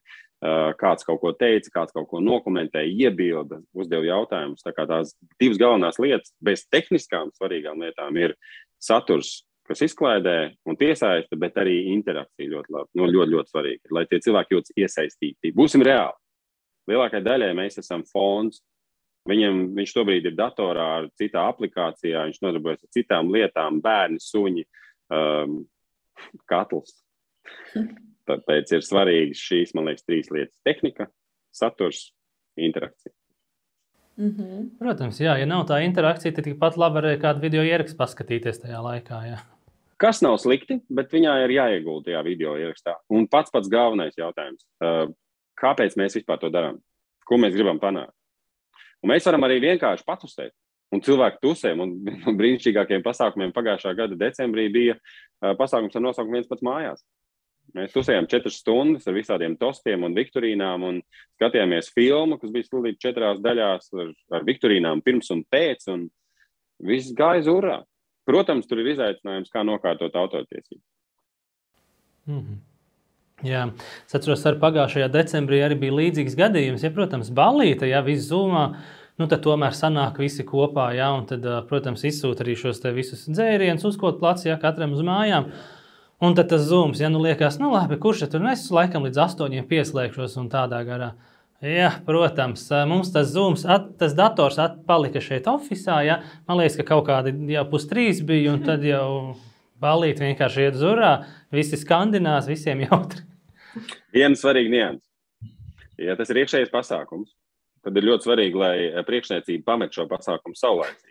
kāds kaut ko teica, kāds kaut ko nokomentēja, iebilda, uzdeva jautājumus. Tā kā tās divas galvenās lietas, bez tehniskām svarīgām lietām, ir saturs, kas izklaidē un piesaista, bet arī interakcija ļoti labi. No, ļoti, ļoti svarīgi, lai tie cilvēki jūtas iesaistīti. Būsim reāli. Lielākajai daļai mēs esam fonds, Viņam, viņš šobrīd ir datorā ar citā aplikācijā, viņš nodarbojas ar citām lietām, bērni, suņi, um, katls. Tāpēc ir svarīgas šīs, man liekas, trīs lietas - tehnika, saturs, interakcija. Mm -hmm. Protams, jā, ja nav tā interakcija, tad tikpat labi arī kādu video ierakstu paskatīties tajā laikā. Jā. Kas nav slikti, bet viņā ir jāiegulda tajā video ierakstā. Un pats pats galvenais jautājums uh, - kāpēc mēs vispār to darām? Ko mēs gribam panākt? Un mēs varam arī vienkārši patusēt. Un cilvēku tusēm un, un brīnišķīgākiem pasākumiem pagājušā gada decembrī bija uh, pasākums ar nosaukumu viens pats mājās. Mēs tusējām četras stundas ar visādiem tostiem un viktorīnām un skatījāmies filmu, kas bija stulīta četrās daļās ar, ar viktorīnām pirms un pēc, un viss gāja zurā. Protams, tur ir izaicinājums, kā nokārtot autortiesības. Mm -hmm. Jā, es atceros, ka pagājušajā decembrī arī bija līdzīgs gadījums. Ja, protams, balīta, ja viss zumā, nu, tad tomēr sanāk visi kopā. Ja, un tad, protams, izsūta arī šos visus dzērienus, uzkot placi, ja katram uz mājām. Un tad tas zūms, ja nu liekas, nu labi, kurš tur nes, laikam līdz astoņiem pieslēgšos un tādā garā. Jā, protams, mums tas zūms, at, tas dators palika šeit oficiālā. Ja? Man liekas, ka kaut kādi jau pustrīs bija, un tad jau balīt vienkārši iet zurā, visi skandinās, visiem jautri. Viena svarīga nianses. Ja tas ir iekšējais pasākums, tad ir ļoti svarīgi, lai priekšniecība pamet šo pasākumu saulēcīgi.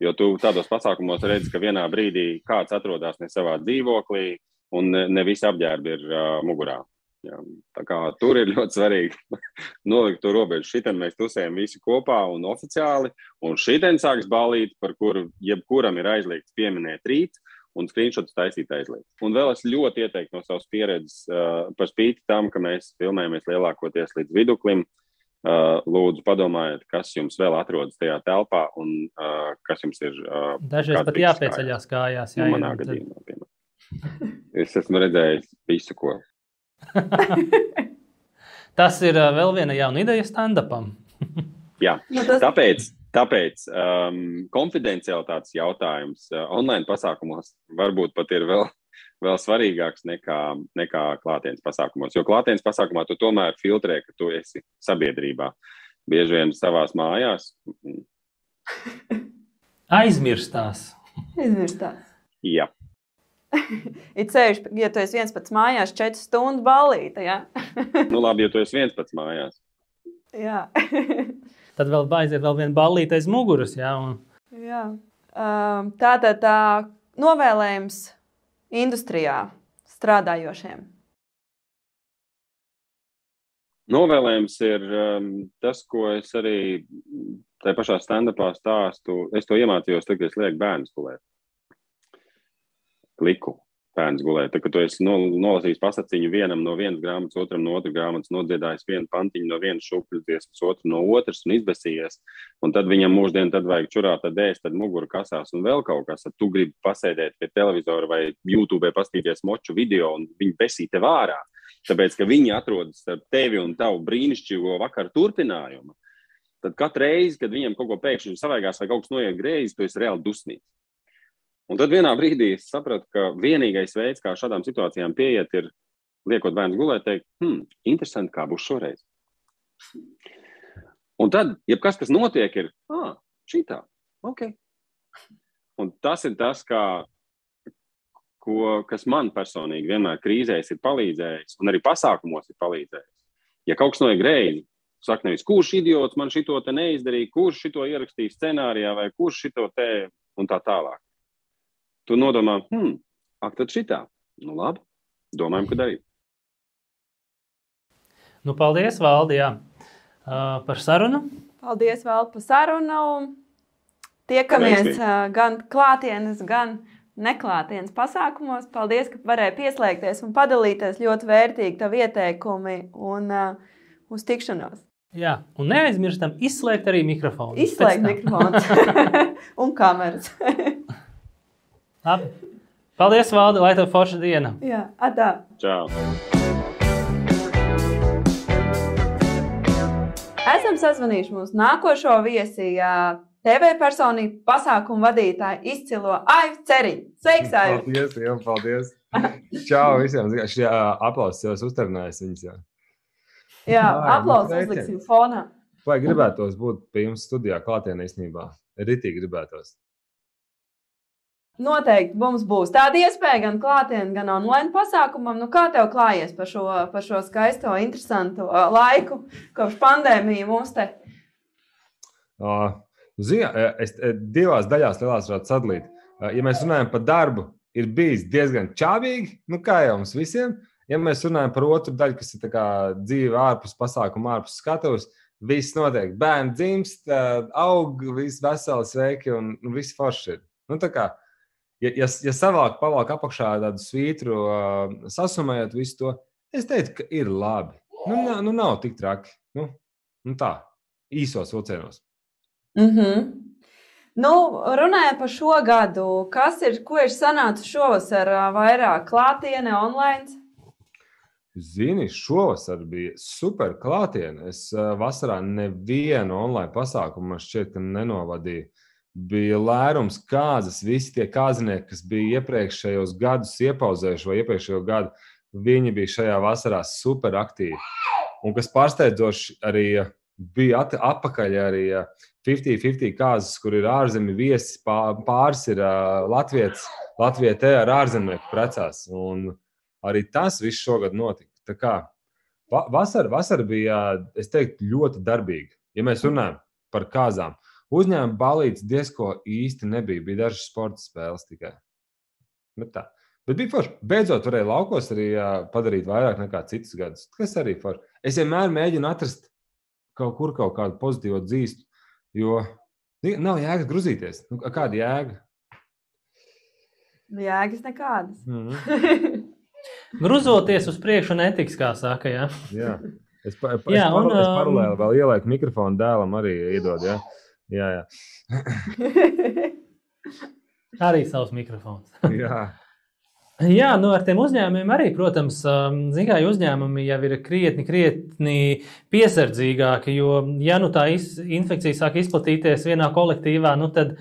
Jo tu tādos pasākumos redzi, ka vienā brīdī kāds atrodas ne savā dzīvoklī, un ne visi apģērbi ir uh, mugurā. Jā, tā kā tur ir ļoti svarīgi nolikt to robežu. Šitien mēs tusējam visi kopā un oficiāli, un šitien sāks balīt, par kuru jebkuram ir aizliegts pieminēt rīt, un screenshots taisīt aizliegt. Un vēl es ļoti ieteiktu no savas pieredzes, uh, par spīti tam, ka mēs filmējamies lielākoties līdz viduklim. Uh, lūdzu, padomājiet, kas jums vēl atrodas tajā telpā un uh, kas jums ir. Uh, Dažreiz pat jāpieceļās kājās. Jā, nu, manā jā, gadījumā, piemēram. es esmu redzējis visu, ko. Tas ir uh, vēl viena jauna ideja stand-upam. jā, nu, tas... tāpēc Tāpēc um, konfidencialitātes jautājums uh, online pasākumos varbūt pat ir vēl, vēl svarīgāks nekā, nekā klātienes pasākumos. Jo klātienes pasākumā tu tomēr filtrē, ka tu esi sabiedrībā. Bieži vien savās mājās. Aizmirstās. Aizmirstās. Jā. Ir ceļš, ja tu esi viens pats mājās, četras stundu balīti. Ja? nu, labi, ja tu esi viens pats mājās. Jā. tad vēl aiziet vēl viena ballīte aiz muguras. Jā, un... jā. Um, tātad tā novēlējums industrijā strādājošiem. Novēlējums ir um, tas, ko es arī tajā pašā stand-upā stāstu. Es to iemācījos, tad, kad es lieku bērnu gulēt. Liku bērns gulēt. Tad, kad tu esi nolasījis pasakiņu vienam no vienas grāmatas, otram no otras grāmatas, nodziedājis vienu pantiņu no vienas šūpuļu dziesmas, otru no otras un izbēsījies. Un tad viņam mūždien tad vajag čurāt, tad ēst, tad muguru kasās un vēl kaut kas. Tad tu gribi pasēdēt pie televizora vai YouTube pastīties moču video un viņi besī tev ārā. Tāpēc, ka viņi atrodas starp tevi un tavu brīnišķīgo vakaru turpinājumu. Tad katru reizi, kad viņiem kaut ko pēkšņi savaigās vai kaut kas noiet greizi, tu esi reāli dusmīgs. Un tad vienā brīdī es sapratu, ka vienīgais veids, kā šādām situācijām pieiet, ir liekot bērnu gulēt, teikt, hmm, interesanti, kā būs šoreiz. Un tad, jebkas, kas notiek, ir ah, šī tā, ok. Un tas ir tas, kā, ko, kas man personīgi vienmēr krīzēs ir palīdzējis, un arī pasākumos ir palīdzējis. Ja kaut kas noiet greizi, saka, nevis kurš idiots man šito te neizdarīja, kurš šito ierakstīja scenārijā, vai kurš šito te un tā tālāk tu nodomā, hmm, ak, tad šitā. Nu, labi, domājam, ko darīt. Nu, paldies, Valdi, jā, uh, par sarunu. Paldies, Valdi, par sarunu. Tiekamies uh, gan klātienes, gan neklātienes pasākumos. Paldies, ka varēji pieslēgties un padalīties ļoti vērtīgi tavu ieteikumi un uh, uz tikšanos. Jā, un neaizmirstam izslēgt arī mikrofonu. Izslēgt mikrofonu un kameras. Labi. Paldies, Valdi, lai tev forša diena. Jā, atā. Čau. Esam sazvanījuši mūsu nākošo viesi. TV personību pasākumu vadītāju izcilo Aivu Ceriņu. Sveiks, Aivu! Paldies, jā, paldies! Čau visiem! Šī aplausa jau uzturnājas viņas jau. Jā, aplausa uzliksim fonā. Vai gribētos būt pie jums studijā klātienē īstenībā? Ritīgi gribētos. Noteikti mums būs tāda iespēja gan klātienē, gan online pasākumam. Nu, kā tev klājies par šo, par šo skaisto, interesantu uh, laiku, kopš pandēmijas mums te? Uh, Ziniet, es divās daļās lielās varētu sadalīt. Uh, ja mēs runājam par darbu, ir bijis diezgan čābīgi, nu kā jau mums visiem. Ja mēs runājam par otru daļu, kas ir dzīve ārpus pasākuma, ārpus skatuves, viss notiek. Bērni dzimst, aug, viss veseli, sveiki un, un viss forši ir. Nu, kā, ja, ja, ja savāk, pavāk apakšā tādu svītru, uh, sasumējot visu to, es teiktu, ka ir labi. Nu, nav, nu nav tik traki. Nu, nu tā, īsos vilcienos. Mm -hmm. Nu, runājot par šo gadu, kas ir, ko ir sanācis šovasar vairāk klātienē, online? Zini, šovasar bija super klātienē. Es vasarā nevienu online pasākumu man šķiet, ka nenovadīju bija lērums kāzas. Visi tie kāzinieki, kas bija iepriekšējos gadus iepauzējuši vai iepriekšējo gadu, viņi bija šajā vasarā super aktīvi. Un kas pārsteidzoši arī bija atpakaļ arī 50-50 kāzas, kur ir ārzemju viesis, pāris ir Latvijas, Latvijā te ar ārzemnieku precās. Un arī tas viss šogad notika. Tā kā vasara, vasara bija, es teiktu, ļoti darbīga. Ja mēs runājam par kāzām, Uzņēmuma balīdzes diezko īsti nebija. Bija dažas sporta spēles tikai. Bet, tā. Bet bija forši. Beidzot, varēja laukos arī padarīt vairāk nekā citus gadus. Tas arī ir forši. Es vienmēr mēģinu atrast kaut kur kaut kādu pozitīvu dzīstu, jo nav jēgas grūzīties. Nu, kāda jēga? Jēgas nekādas. Mm -hmm. Gruzoties uz priekšu, netiks, kā saka. Jā, jā. es, pa, pa, jā, es, un, es paralēli vēl ielieku mikrofonu dēlam, arī iedod. Jā. Jā, jā. arī savs mikrofons. jā. Jā, nu ar tiem uzņēmumiem arī, protams, um, kā, uzņēmumi jau ir krietni, krietni piesardzīgāki. Jo, ja nu tā infekcija sāk izplatīties vienā kolektīvā, nu tad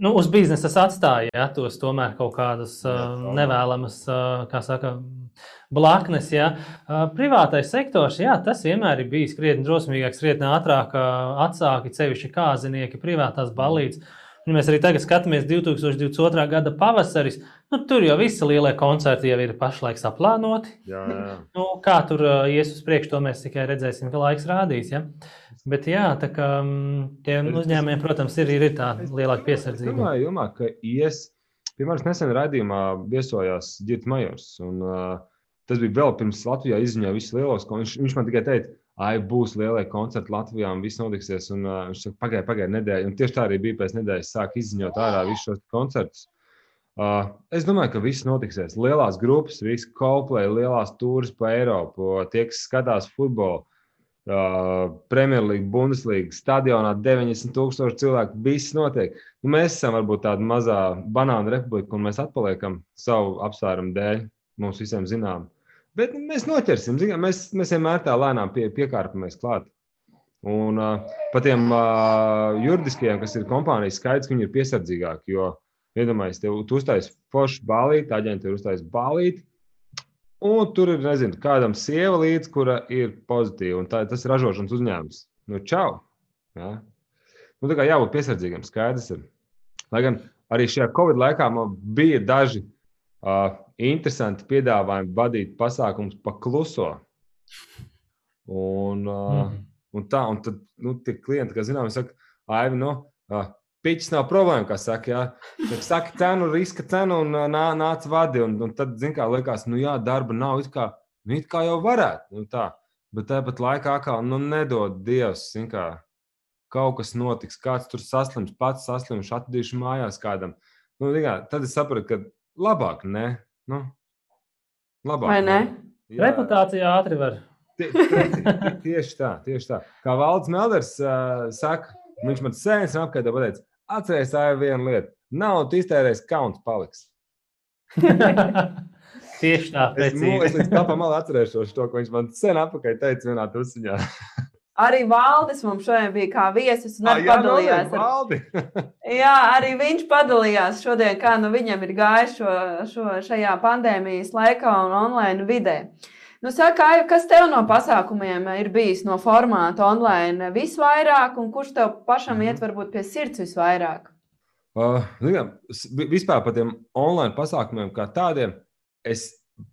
nu, uz biznesa atstāja ja, tos tomēr kaut kādas uh, nevēlamas, uh, kā saka, blaknes. Ja. Privātais sektors, jā, tas vienmēr ir bijis krietni drosmīgāks, krietni ātrāk atsāki, sevišķi kāzinieki, privātās balīdzes. Ja mēs arī tagad skatāmies 2022. gada pavasaris, nu, tur jau visi lielie koncerti jau ir pašlaik saplānoti. Jā, jā. Nu, kā tur ies uz priekšu, to mēs tikai redzēsim, ka laiks rādīs. Ja? Bet jā, tā kā mm, tiem uzņēmējiem, protams, ir, ir tā lielāka piesardzība. Domāju, domā, ka ies, piemēram, nesen raidījumā viesojās Girts Majors. Un, uh, tas bija vēl pirms Latvijā izziņoja visus lielos. Viņš, viņš man tikai teica, ai, būs lielie koncerti Latvijā un viss notiksies. Un, uh, viņš saka, pagaidi, pagaidi nedēļu. Un tieši tā arī bija pēc nedēļas, sāk izziņot ārā visus šos koncertus. Uh, es domāju, ka viss notiksies. Lielās grupas, visi Coldplay, lielās tūris pa Eiropu, tie, kas skatās futbolu, uh, Premjerlīga, Bundeslīga, stadionā 90,000 cilvēku. Viss notiek. Nu, mēs esam varbūt tāda mazā banāna republika, un mēs atpaliekam savu apsvērumu dēļ. Mums visiem zinām. Bet mēs noķersim, zinām, mēs, mēs vienmēr tā lēnām pie, piekārpamies klāt. Un uh, par tiem uh, juridiskajiem, kas ir kompānijas skaidrs, ka viņi ir piesardzīgāki. Jo, iedomājieties, tu uztaisīji foršu balīti, aģenti ir uztaisījuši balīti, Un tur ir, nezinu, kādam sieva līdzi, kura ir pozitīva. Tā, tas ir ražošanas uzņēmums. Nu, čau! Ja? Nu, tā kā jābūt piesardzīgam, skaidrs ir. Lai gan arī šajā Covid laikā man bija daži uh, interesanti piedāvājumi vadīt pasākumus pa kluso. Un, uh, mm. un tā, un tad nu, tie klienti, kas zinām, saka, Aivi, no, uh, Piķis nav problēma, kā saka. Jā. Saka cenu, riska cenu un nā, nāc vadi. Un, un tad, zin kā, liekas, nu jā, darba nav, it kā, nu, it kā jau varētu. Nu, tā. Bet tāpat laikā, kā, nu, nedod Dievs, zin kā, kaut kas notiks, kāds tur saslims, pats saslims, atdīšu mājās kādam. Nu, kā, tad es sapratu, ka labāk, ne? Nu, labāk. Vai ne? Jā. Reputācija ātri var. Tie, tie, tieši tā, tieši tā. Kā Valdis Melders uh, saka, viņš man sēnes apkārt pateica, Atcerieties, tā ir viena lieta. Naudu iztērēs, kauns paliks. Tieši tā, es, nu, es līdz kapam atcerēšos to, ko viņš man sen atpakaļ teica vienā tusiņā. Arī Valdis mums šodien bija kā viesis un arī ah, jā, padalījās. Ar... jā, arī viņš padalījās šodien, kā nu viņam ir gājis šo, šo, šajā pandēmijas laikā un online vidē. Nu, saka, kas tev no pasākumiem ir bijis no formāta online visvairāk, un kurš tev pašam -hmm. iet varbūt pie sirds visvairāk? Uh, jā, vispār par tiem online pasākumiem kā tādiem, es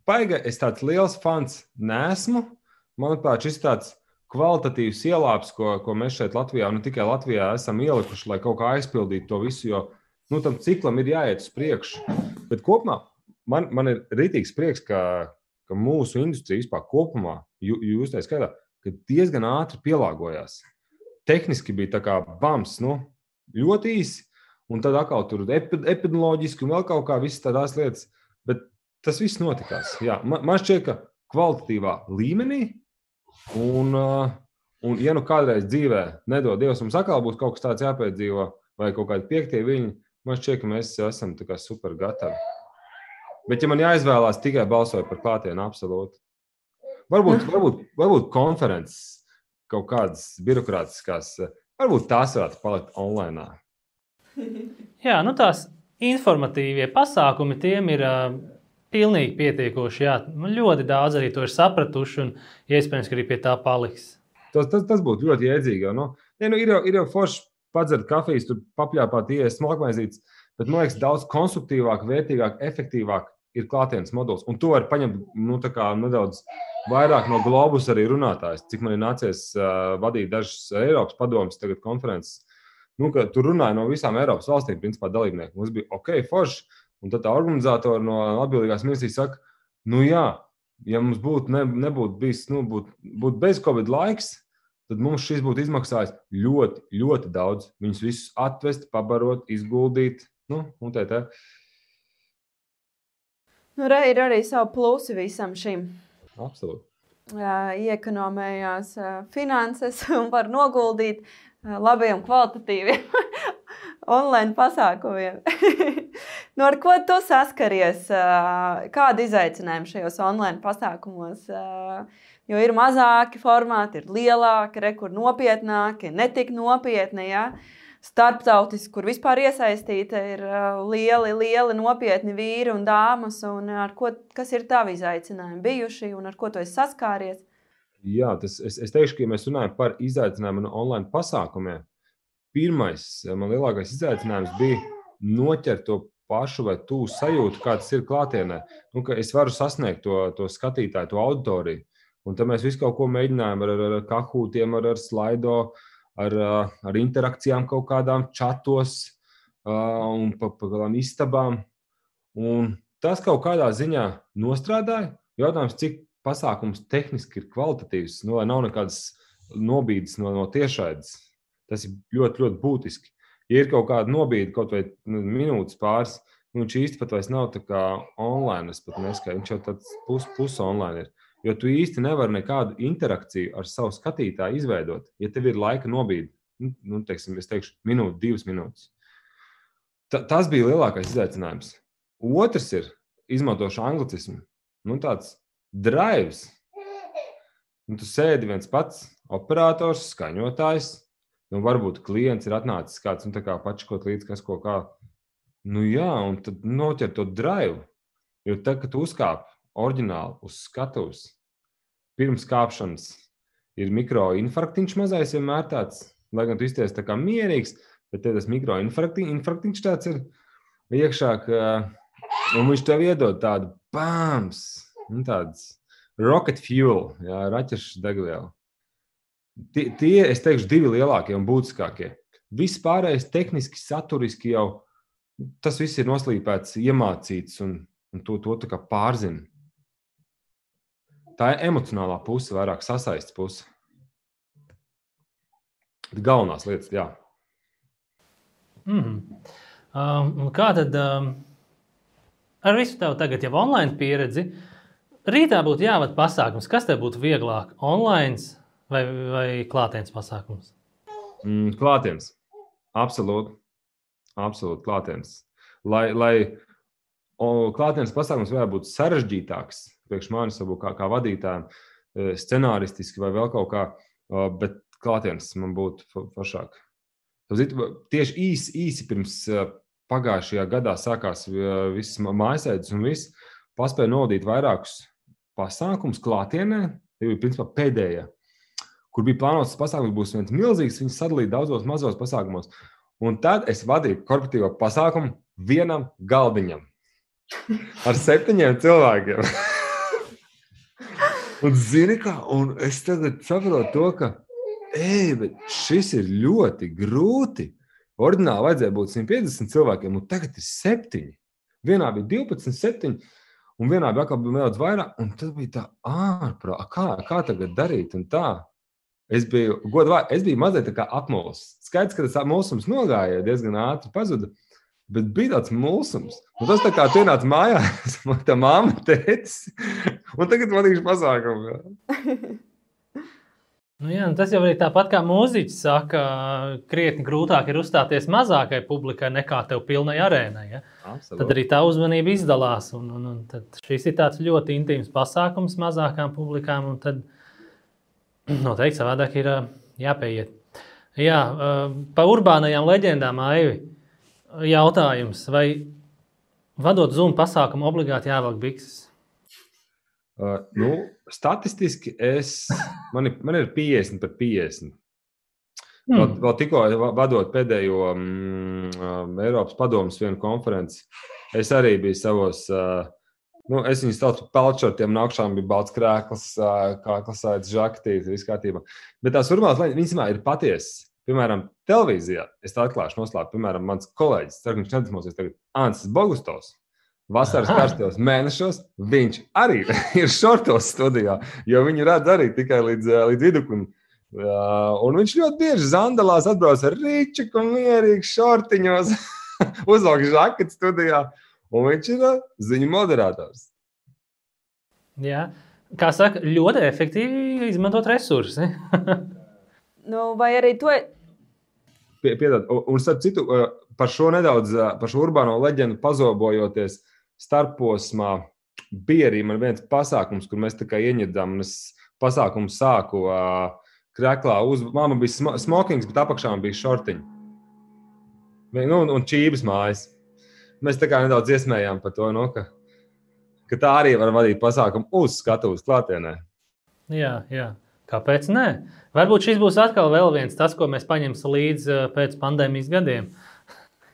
paiga, es tāds liels fans nesmu. Manuprāt, šis tāds kvalitatīvs ielāps, ko, ko mēs šeit Latvijā, nu tikai Latvijā esam ielikuši, lai kaut kā aizpildītu to visu, jo nu, tam ciklam ir jāiet uz priekšu. Bet kopumā man, man ir rītīgs prieks, ka, ka mūsu industrija vispār kopumā, jūs tā skaitā, diezgan ātri pielāgojās. Tehniski bija tā kā bams, nu, ļoti īsi, un tad atkal tur epidemioloģiski un vēl kaut kā visas tādās lietas. Bet tas viss notikās. Jā, man, man šķiet, ka kvalitatīvā līmenī, un, un ja nu kādreiz dzīvē nedod Dievs, mums atkal būs kaut kas tāds jāpiedzīvo, vai kaut kādi piektie viņi, man šķiet, ka mēs esam super gatavi. Bet, ja man jāizvēlās, tikai balsoju par klātienu, absolūti. Varbūt, varbūt, varbūt konferences, kaut kādas birokrātiskās, varbūt tās varētu palikt online. Jā, nu tās informatīvie pasākumi, tiem ir uh, pilnīgi pietiekoši. Jā, man ļoti daudz arī to ir sapratuši, un iespējams, ka arī pie tā paliks. Tas, tas, tas būtu ļoti jēdzīgi. Nu, ja, nu, ir, jau, ir jau forši padzert kafijas, tur papļāpāt, ienest smalkmaizītes, bet man liekas, daudz konstruktīvāk, vērtīgāk, efektīvāk ir klātienes moduls. Un to var paņemt nu, nedaudz vairāk no globus arī runātājs. Cik man ir nācies uh, vadīt dažas Eiropas padomus, konferences. Nu, tur runāja no visām Eiropas valstīm, principā dalībnieki. Mums bija ok, forši. Un tad tā organizatora no atbildīgās ministrijas saka, nu jā, ja mums būtu ne, nebūtu bijis, nu, būtu būt bez Covid laiks, tad mums šis būtu izmaksājis ļoti, ļoti daudz. Viņus visus atvest, pabarot, izguldīt. Nu, un tā, tā. Nu, re, ir arī savi plusi visam šim. Absolūti. Iekonomējās finanses un var noguldīt labiem, kvalitatīviem online pasākumiem. nu, ar ko tu saskaries? Kādi izaicinājumi šajos online pasākumos? Jo ir mazāki formāti, ir lielāki, rekur nopietnāki, netik nopietni. Ja? Starptautiski, kur vispār iesaistīta ir lieli, lieli nopietni vīri un dāmas. Un ko, kas ir tavi izaicinājumi bijuši un ar ko tu esi saskāries? Jā, tas, es, es teikšu, ka ja mēs runājam par izaicinājumu no online pasākumiem. pirmais, man lielākais izaicinājums bija noķert to pašu vai tuvu sajūtu, kā tas ir klātienē. Nu, es varu sasniegt to, to skatītāju, to auditoriju. Un tad mēs visu kaut ko mēģinājām ar, ar, ar kahūtiem, ar, ar slaido, ar, ar interakcijām kaut kādām čatos un pa, pa kādām istabām. Un tas kaut kādā ziņā nostrādāja. Jautājums, cik pasākums tehniski ir kvalitatīvs, nu, lai nav nekādas nobīdes no, no tiešraides. Tas ir ļoti, ļoti būtiski. Ja ir kaut kāda nobīde, kaut vai nu, minūtes pāris, nu, viņš īsti pat vairs nav tā kā online. Es pat neskaitu, viņš jau tāds pus, pus online ir. Jo tu īsti nevari nekādu interakciju ar savu skatītāju izveidot, ja tev ir laika nobīde. Nu, nu, teiksim, es teikšu, minūte, divas minūtes. Ta, tas bija lielākais izaicinājums. Otrs ir izmantošu anglicismu. Nu, tāds drives. Nu, tu sēdi viens pats, operators, skaņotājs. Nu, varbūt klients ir atnācis kāds nu, kā pačkot līdzi, kas ko kā. Nu, jā, un tad noķer to drive. Jo tad, kad uzkāp oriģināli uz skatuves, pirms kāpšanas ir mikroinfarktiņš mazais vienmēr tāds, lai gan tu izties tā kā mierīgs, bet te tas mikroinfarktiņš tāds ir iekšā, un viņš tev iedod tādu bāms, nu tāds rocket fuel, jā, raķešu degvielu. Tie, tie, es teikšu, divi lielākie un būtiskākie. Viss pārējais tehniski, saturiski jau tas viss ir noslīpēts, iemācīts un, un to, to pārzina. Tā ir emocionālā puse, vairāk sasaistes puse. Galvenās lietas, jā. Mm. Um, kā tad um, ar visu tavu tagad jau online pieredzi? Rītā būtu jāvada pasākums. Kas tev būtu vieglāk? Online vai, vai klātienes pasākums? Mm, klātienes. Absolūti. Absolūti klātienes. Lai, lai klātienes pasākums varētu būt sarežģītāks, priekš manis, varbūt kā, kā vadītājiem, e, scenāristiski vai vēl kaut kā, bet klātienes man būtu foršāk. Tieši īsi, īsi pirms e, pagājušajā gadā sākās e, viss mājasēdes un viss. Paspēju novadīt vairākus pasākumus klātienē, tie bija principā pēdējie, kur bija plānots pasākums, būs viens milzīgs, viņas sadalīt daudzos mazos pasākumos. Un tad es vadīju korporatīvo pasākumu vienam galdiņam ar septiņiem cilvēkiem. Un, zini, kā, un es tagad saprotu to, ka ej, šis ir ļoti grūti. Ordināli vajadzēja būt 150 cilvēkiem, un tagad ir 7. Vienā bija 12, 7, un vienā bija atkal nedaudz vairāk. Un tas bija tā ārprātīgi, kā, kā tagad darīt. Es biju, godvārds, es biju mazliet apmuļs. Skaidrs, ka tas mūsums nogāja diezgan ātri, pazuda. Bet bija tāds mulsums. Un tas tā kā tu ienāc mājās, man tā māma teica, un tagad vadīšu pasākumu. Nu jā, nu tas jau ir tāpat kā mūziķis saka, krietni grūtāk ir uzstāties mazākai publikai nekā tev pilnai arēnai. Ja? Absolut. Tad arī tā uzmanība izdalās. Un, un, un šis ir tāds ļoti intīms pasākums mazākām publikām, un tad noteikti savādāk ir jāpieiet. Jā, pa urbānajām leģendām, Aivi jautājums, vai vadot Zoom pasākumu obligāti jāvelk bikses? Uh, nu, statistiski es, man, ir, man ir 50 pret 50. Hmm. Vēl, vēl tikko vadot pēdējo um, Eiropas padomus vienu konferenci, es arī biju savos, uh, nu, es viņus saucu par pelčotiem, no augšām bija balts krēkls, uh, kā klasēts žaketīte, viss kārtībā. Bet tās urmās, viņas ir patiesas. Piemēram, televīzijā es tā atklāšu, noslēpu, piemēram, mans kolēģis, ceru, viņš nedusmosies tagad, Ansis Bogustovs. Vasaras karstos mēnešos viņš arī ir šortos studijā, jo viņi redz arī tikai līdz, līdz viduklim. Un viņš ļoti bieži zandalās atbrauc ar rīčuku un mierīgi šortiņos, uzvelk žaketi studijā, un viņš ir ziņu moderators. Jā, kā saka, ļoti efektīvi izmantot resursi. nu, vai arī to Pie, piedod, un starp citu, par šo nedaudz, par šo urbāno leģendu pazobojoties starposmā, bija arī man viens pasākums, kur mēs tā kā ieņemdām, un es pasākumu sāku krēklā. Uz, māma bija smokings, bet apakšā bija šortiņi. Nu, un, un čības mājas. Mēs tā kā nedaudz iesmējām par to, no, ka, ka tā arī var vadīt pasākumu uz skatuves klātienē. Jā, jā. Kāpēc nē? Varbūt šis būs atkal viens tas, ko mēs paņemsim līdzi uh, pēc pandēmijas gadiem.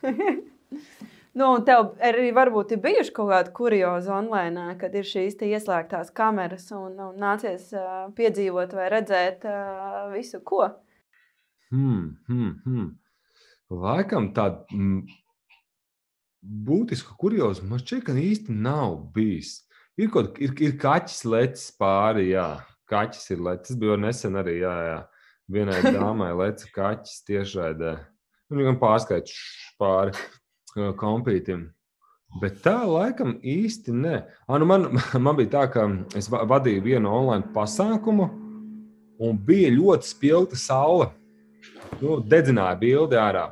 nu, tev arī varbūt ir bijuši kaut kādi kuriozi online, kad ir šīs ieslēgtās kameras un, un nācies uh, piedzīvot vai redzēt uh, visu, ko. Hmm, hmm, hmm. Laikam tāda būtiska kurioza man šķiet, ka īsti nav bijis. Ir, kaut, ir, ir kaķis lecis pāri, jā. Kaķis ir lecis. Tas bija nesen arī, jā, jā. Vienai dāmai leca kaķis tiešraidē. Viņam gan pārskaits pāri kompītam. Bet tā laikam īsti nē. A, nu man, man bija tā, ka es vadīju vienu online pasākumu, un bija ļoti spilgta saule. Nu, dedzināja bildi ārā.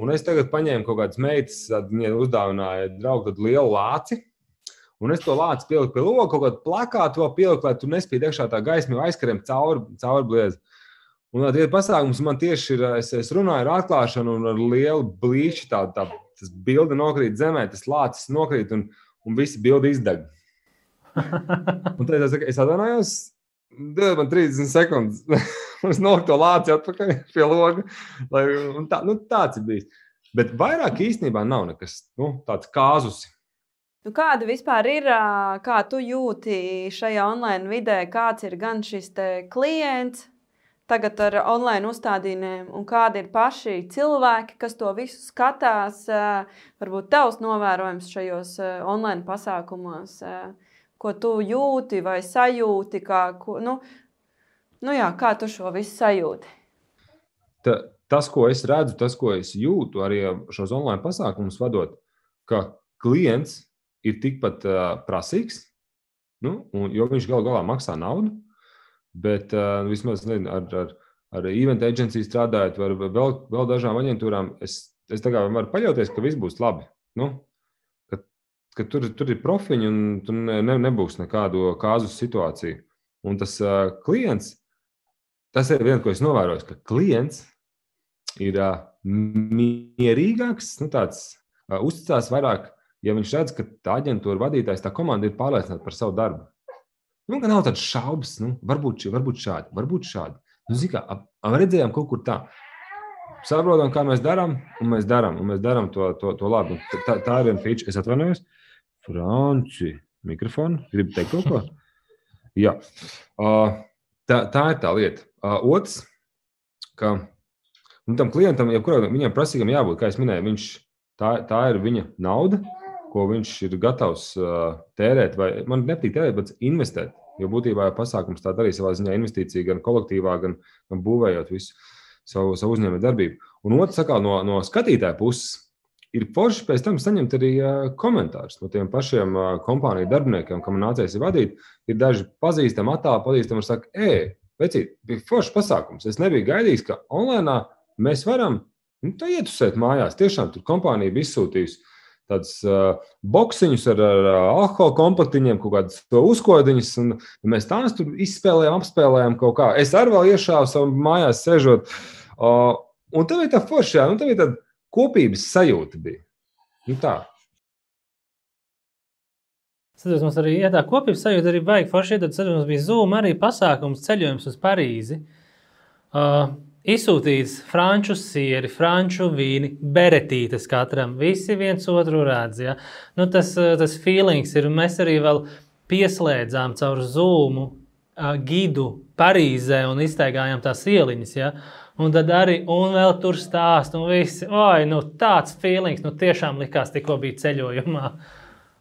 Un es tagad paņēmu kaut kādas meitas, viņai uzdāvināja draugu tādu lielu lāci. Un es to lāci pieliku pie loga, kaut kādu plakātu vēl pieliku, lai tur nespīd iekšā tā gaisma, jau aizkariem cauri, cauri bliezi. Un tad ir pasākums, man tieši ir, es, es runāju ar atklāšanu un ar lielu blīķi, tā, tā, tas bilde nokrīt zemē, tas lācis nokrīt un, un visi bildi izdeg. un tad es, es atvainojos, dod man 30 sekundes. noliku to lāci atpakaļ pie loga. Lai, tā, nu, tāds ir bijis. Bet vairāk īstenībā nav nekas nu, tāds kāzus. Nu, kāda vispār ir, kā tu jūti šajā online vidē, kāds ir gan šis klients, tagad ar online uzstādījumiem, un kādi ir paši cilvēki, kas to visu skatās. Varbūt tavs novērojums šajos online pasākumos, ko tu jūti vai sajūti, kā, nu, Nu jā, kā tu šo visu sajūti? Ta, tas, ko es redzu, tas, ko es jūtu arī šos online pasākumus vadot, ka klients ir tikpat uh, prasīgs, nu, un, jo viņš galu galā maksā naudu. Bet uh, vismaz nezinu, ar, ar, ar event aģentūru strādājot, vai vēl, vēl dažām aģentūrām, es, es varu paļauties, ka viss būs labi. Nu, ka, ka tur, tur ir profiņi un tur ne, nebūs nekādu kāzu situāciju. Un tas uh, klients tas ir viens, ko es novēroju, ka klients ir mierīgāks, nu, tāds uzticās vairāk, ja viņš redz, ka tā aģentūra vadītājs, tā komanda ir pārliecināta par savu darbu. Nu, ka nav tādas šaubas, nu, varbūt, varbūt šādi, varbūt šādi. Nu, kā, ap, ap redzējām kaut kur tā. Saprotam, kā mēs darām, un mēs darām, un mēs darām to, to, to labi. Tā, tā ir viena feature. Es atvainojos. Franci, mikrofonu. Gribu teikt kaut ko? Jā. Uh, tā, tā ir tā lieta. Otrs, ka nu, tam klientam, jebkuram viņam prasīgam jābūt, kā jau minēju, viņš, tā, tā ir viņa nauda, ko viņš ir gatavs tērēt, vai man nepatīk tērēt, bet investēt. Jo būtībā pasākums tā arī savā ziņā investīcija gan kolektīvā, gan, gan būvējot visu savu, savu uzņēmēju darbību. Un otrs, sakā, no, no skatītāja puses, ir forši pēc tam saņemt arī komentārus no tiem pašiem kompāniju darbiniekiem, kam nācies vadīt. Ir daži pazīstami, attāli pazīstami, un saka, ej, Vecīt, bija foršs pasākums. Es nebiju gaidījis, ka online mēs varam nu, ietusēt mājās. Tiešām tur kompānija bija izsūtījusi tādus uh, boxiņus ar, ar alkohola komplektiņiem, kaut kādas uzkodiņas. Mēs tās tur izspēlējām, apspēlējām kaut kā. Es arī vēl iešāvu savā mājās, sēžot. Uh, un tā bija tā forša, un tā bija tāda kopības sajūta. Bija. Nu, tā. Sados, mums arī ja tā kopības sajūta arī baigi forši. Tad mums bija Zoom arī pasākums ceļojums uz Parīzi. Uh, Izsūtīts franču sieri, franču vīni, beretītes katram. Visi viens otru redz. Ja? Nu, tas, uh, tas feelings ir. Mēs arī vēl pieslēdzām caur Zoom uh, gidu Parīzē un iztaigājām tās ieliņas. Ja? Un tad arī, un vēl tur stāst, un visi, oi, nu tāds feelings, nu tiešām likās tikko bija ceļojumā.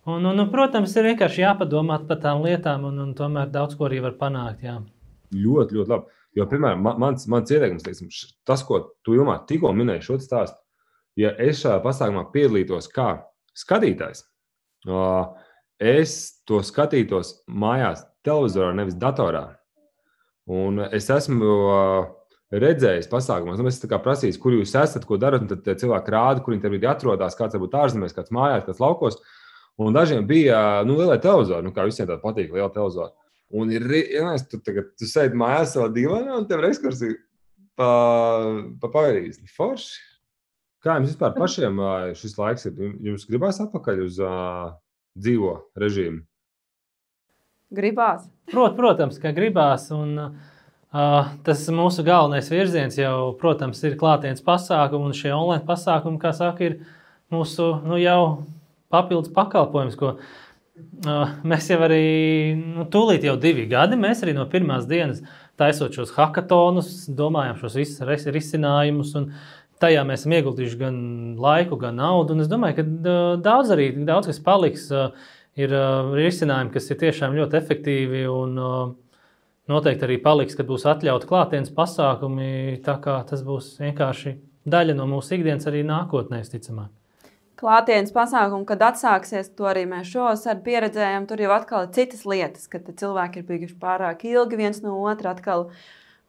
Un, un, un, protams, ir vienkārši jāpadomā par tām lietām, un, un tomēr daudz ko arī var panākt. Jā. Ļoti, ļoti labi. Jo, piemēram, mans, mans ieteikums, teiksim, tas, ko tu Ilmā tikko minēji, šo stāstu, ja es šajā pasākumā piedalītos kā skatītājs, es to skatītos mājās, televizorā, nevis datorā. Un es esmu redzējis pasākumus, nu, es prasīju, kur jūs esat, ko darat, un tad cilvēki rāda, kur viņi atrodas, kāds varbūt ārzemēs, kāds mājās, kāds laukos. Un dažiem bija nu, liela televizora, nu, kā visiem tāda patīk, liela televizora. Un ir ienaidnieks, tu, tagad, tu sēdi mājās savā divānā un tev ir ekskursija pa, pa Parīzi. Forši. Kā jums vispār pašiem šis laiks ir? Jums gribās atpakaļ uz uh, dzīvo režīmu? Gribās. Prot, protams, ka gribās. Un, Uh, tas mūsu galvenais virziens jau, protams, ir klātienes pasākumi, un šie online pasākumi, kā saka, ir mūsu nu, jau papildus pakalpojums, ko uh, mēs jau arī nu, tūlīt jau divi gadi, mēs arī no pirmās dienas taisot šos hackathonus, domājam šos visus risinājumus, tajā mēs esam ieguldījuši gan laiku, gan naudu, es domāju, ka daudz arī, daudz kas paliks, uh, ir risinājumi, kas ir tiešām ļoti efektīvi, un uh, noteikti arī paliks, kad būs atļauti klātienes pasākumi, tā kā tas būs vienkārši daļa no mūsu ikdienas arī nākotnē, ticamāk klātienes pasākumu, kad atsāksies, to arī mēs šovasar pieredzējām. Tur jau atkal ir citas lietas, kad cilvēki ir bijuši pārāk ilgi viens no otra. Atkal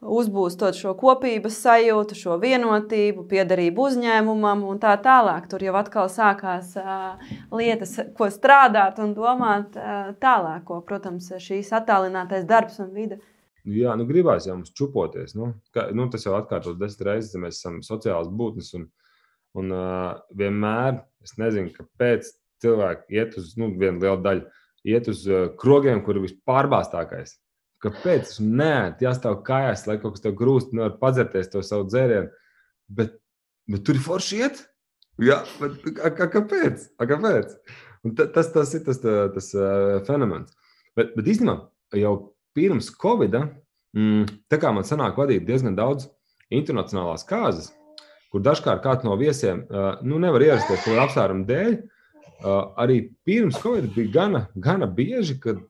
uzbūstot šo kopības sajūtu, šo vienotību, piederību uzņēmumam un tā tālāk. Tur jau atkal sākās uh, lietas, ko strādāt un domāt uh, tālāk, ko, protams, šīs attālinātais darbs un vide. Jā, nu gribās jau mums čupoties. Nu, ka, nu, tas jau atkārtos desmit reizes, ja mēs esam sociāls būtnes. Un, un uh, vienmēr Es nezinu, kāpēc cilvēki iet uz nu, vienu lielu daļu, iet uz uh, krogiem, kur ir vispārbāztākais. Kāpēc? Nē, jāstāv kājās, lai kaut kas tev grūst, nevar padzerties to savu dzērienu. Bet, bet tur ir forši iet. Jā, bet a, a, kāpēc? A, kāpēc? Un tas, tas ir tas, tas, tas uh, fenomens. Bet, bet īstenībā jau pirms Covid, mm, tā kā man sanāk vadīt diezgan daudz internacionālās kārtas, kur dažkārt kāds no viesiem nu, nevar ierasties kaut kāda apsvēruma dēļ. Arī pirms Covid bija gana, gana bieži, kad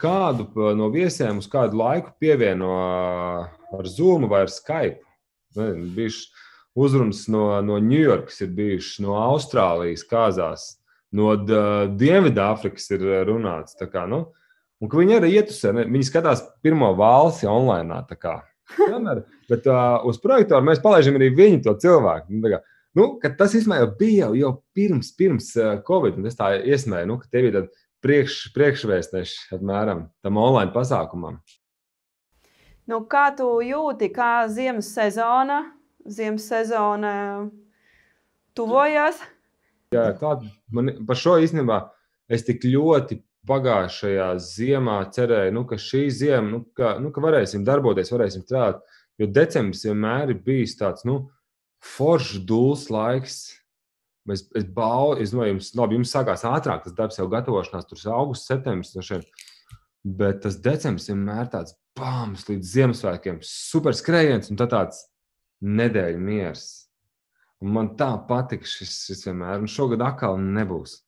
kādu no viesiem uz kādu laiku pievieno ar Zoom vai ar Skype. Bijuši uzrunas no, no Ņujorkas, ir bijušas no Austrālijas, kāzās, no Dienvidāfrikas ir runāts. Kā, nu, un ka viņi arī ietusē, viņi skatās pirmo valsti online. Tomēr, bet uh, uz projektoru mēs palaidām arī viņu to cilvēku. Nu, kā, nu, tas īstenībā bija jau, jau pirms, pirms uh, Covid. Es tā iesmēju, nu, ka tev ir priekš, priekšvēstneši apmēram tam online pasākumam. Nu, kā tu jūti, kā ziemas sezona, ziemas sezona tuvojas? Jā, tā, man, par šo īstenībā es tik ļoti pagājušajā ziemā cerēju, nu, ka šī zima, nu, ka, nu, ka varēsim darboties, varēsim strādāt. Jo decembris vienmēr ir bijis tāds nu, foršs, dūls laiks. Es, es baudu, es domāju, jums, labi, jums sākās ātrāk tas darbs, jau gatavošanās, tur augusts, septembris. No šeit. Bet tas decembris vienmēr tāds bāmas līdz Ziemassvētkiem, super skrējiens un tāds nedēļa miers. Un man tā patīk šis, šis vienmēr, un šogad atkal nebūs.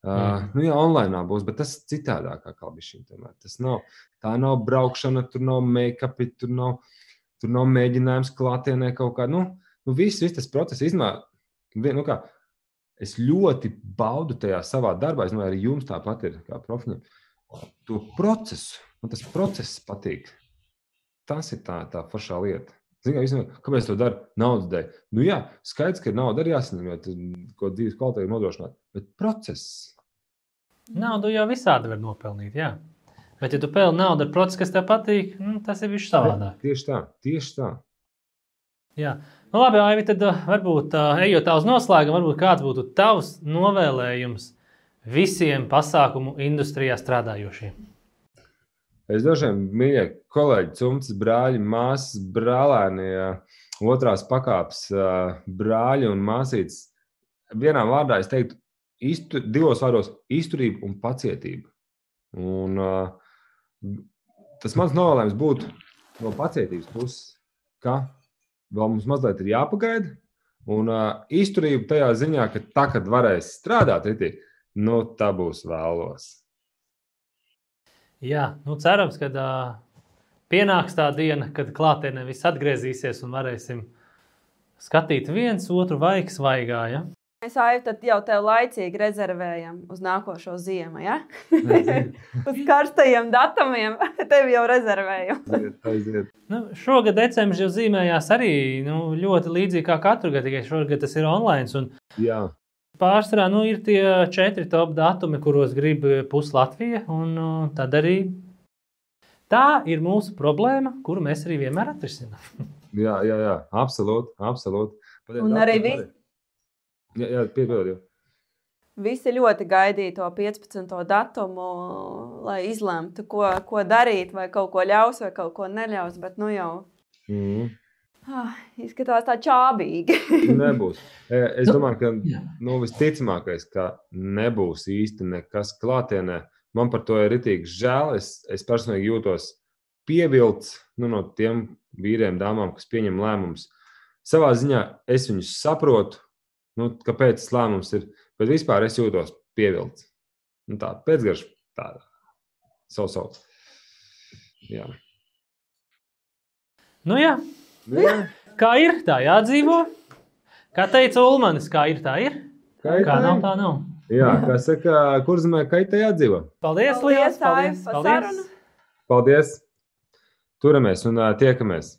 Uh, nu, jā, online būs, bet tas ir citādāk, kā bija šī tēma. Tas nav, tā nav braukšana, tur nav make-up, tur nav, tur nav mēģinājums klātienē kaut kā. Nu, nu viss, viss tas process izmēr. Nu, kā, es ļoti baudu tajā savā darbā, es domāju, arī jums tāpat ir kā profņiem. To procesu, man tas process patīk. Tas ir tā, tā foršā lieta. Ziniet, kā, kāpēc to dara? Naudas dēļ. Nu, jā, skaidrs, ka nauda arī jāsaņem, jo tas ko dzīves kvalitāti nodrošināt. Bet process. Naudu jau visādi var nopelnīt. Jā. Bet, ja tu pelni naudu ar procesu, kas tev patīk, nu, tas ir viss savādāk. Tieši tā, tieši tā. Jā. Nu, labi, Aivi, tad uh, varbūt uh, ejot uz noslēgumu, varbūt kāds būtu tavs novēlējums visiem pasākumu industrijā strādājošiem. Es dažiem mīļie kolēģi, cimds, brāļi, māsas, brālēni, otrās pakāpes brāļi un māsītes. Vienā vārdā es teiktu, iztur, divos vārdos - izturība un pacietība. Un, tas mans novēlējums būtu no pacietības puses, ka vēl mums mazliet ir jāpagaida. Un uh, izturība tajā ziņā, ka tā, kad varēs strādāt, ritī, nu, tā būs vēlos. Jā, nu cerams, ka uh, pienāks tā diena, kad klātienē viss atgriezīsies un varēsim skatīt viens otru vaigas vaigā. Ja? Mēs jau tev laicīgi rezervējam uz nākošo ziemu. Ja? uz karstajiem datumiem tev jau rezervējam. nu, šogad decembris jau zīmējās arī nu, ļoti līdzīgi kā katru gadu, tikai šogad tas ir online. Un... Jā pārsvarā nu, ir tie četri top datumi, kuros grib pusi Latvija. Un, tad arī tā ir mūsu problēma, kuru mēs arī vienmēr atrisinām. jā, jā, jā, absolūti. absolūti. Un arī vi... jā, jā, piedod, Visi ļoti gaidīja to 15. datumu, lai izlemtu, ko, ko darīt, vai kaut ko ļaus, vai kaut ko neļaus. Bet nu jau mm. Ah, izskatās tā čābīgi. nebūs. E, es domāju, ka nu, visticamākais, ka nebūs īsti nekas klātienē. Man par to ir rītīgi žēl. Es, es personīgi jūtos pievilts nu, no tiem vīriem, dāmām, kas pieņem lēmumus. Savā ziņā es viņus saprotu, nu, kāpēc tas lēmums ir Bet vispār es jūtos pievilcis. Nu, tā pēcgarša tāda savu savu. Jā. Nu, jā. Jā. Kā ir, tā jādzīvo. Kā teica Ulmanis, kā ir, tā ir. Kā, ir, kā tā nav, tā nav. Jā, kā saka, kur zemē kaitē jādzīvo. Paldies, Lielas! Paldies! Paldies! paldies. paldies. Turamies un uh, tiekamies!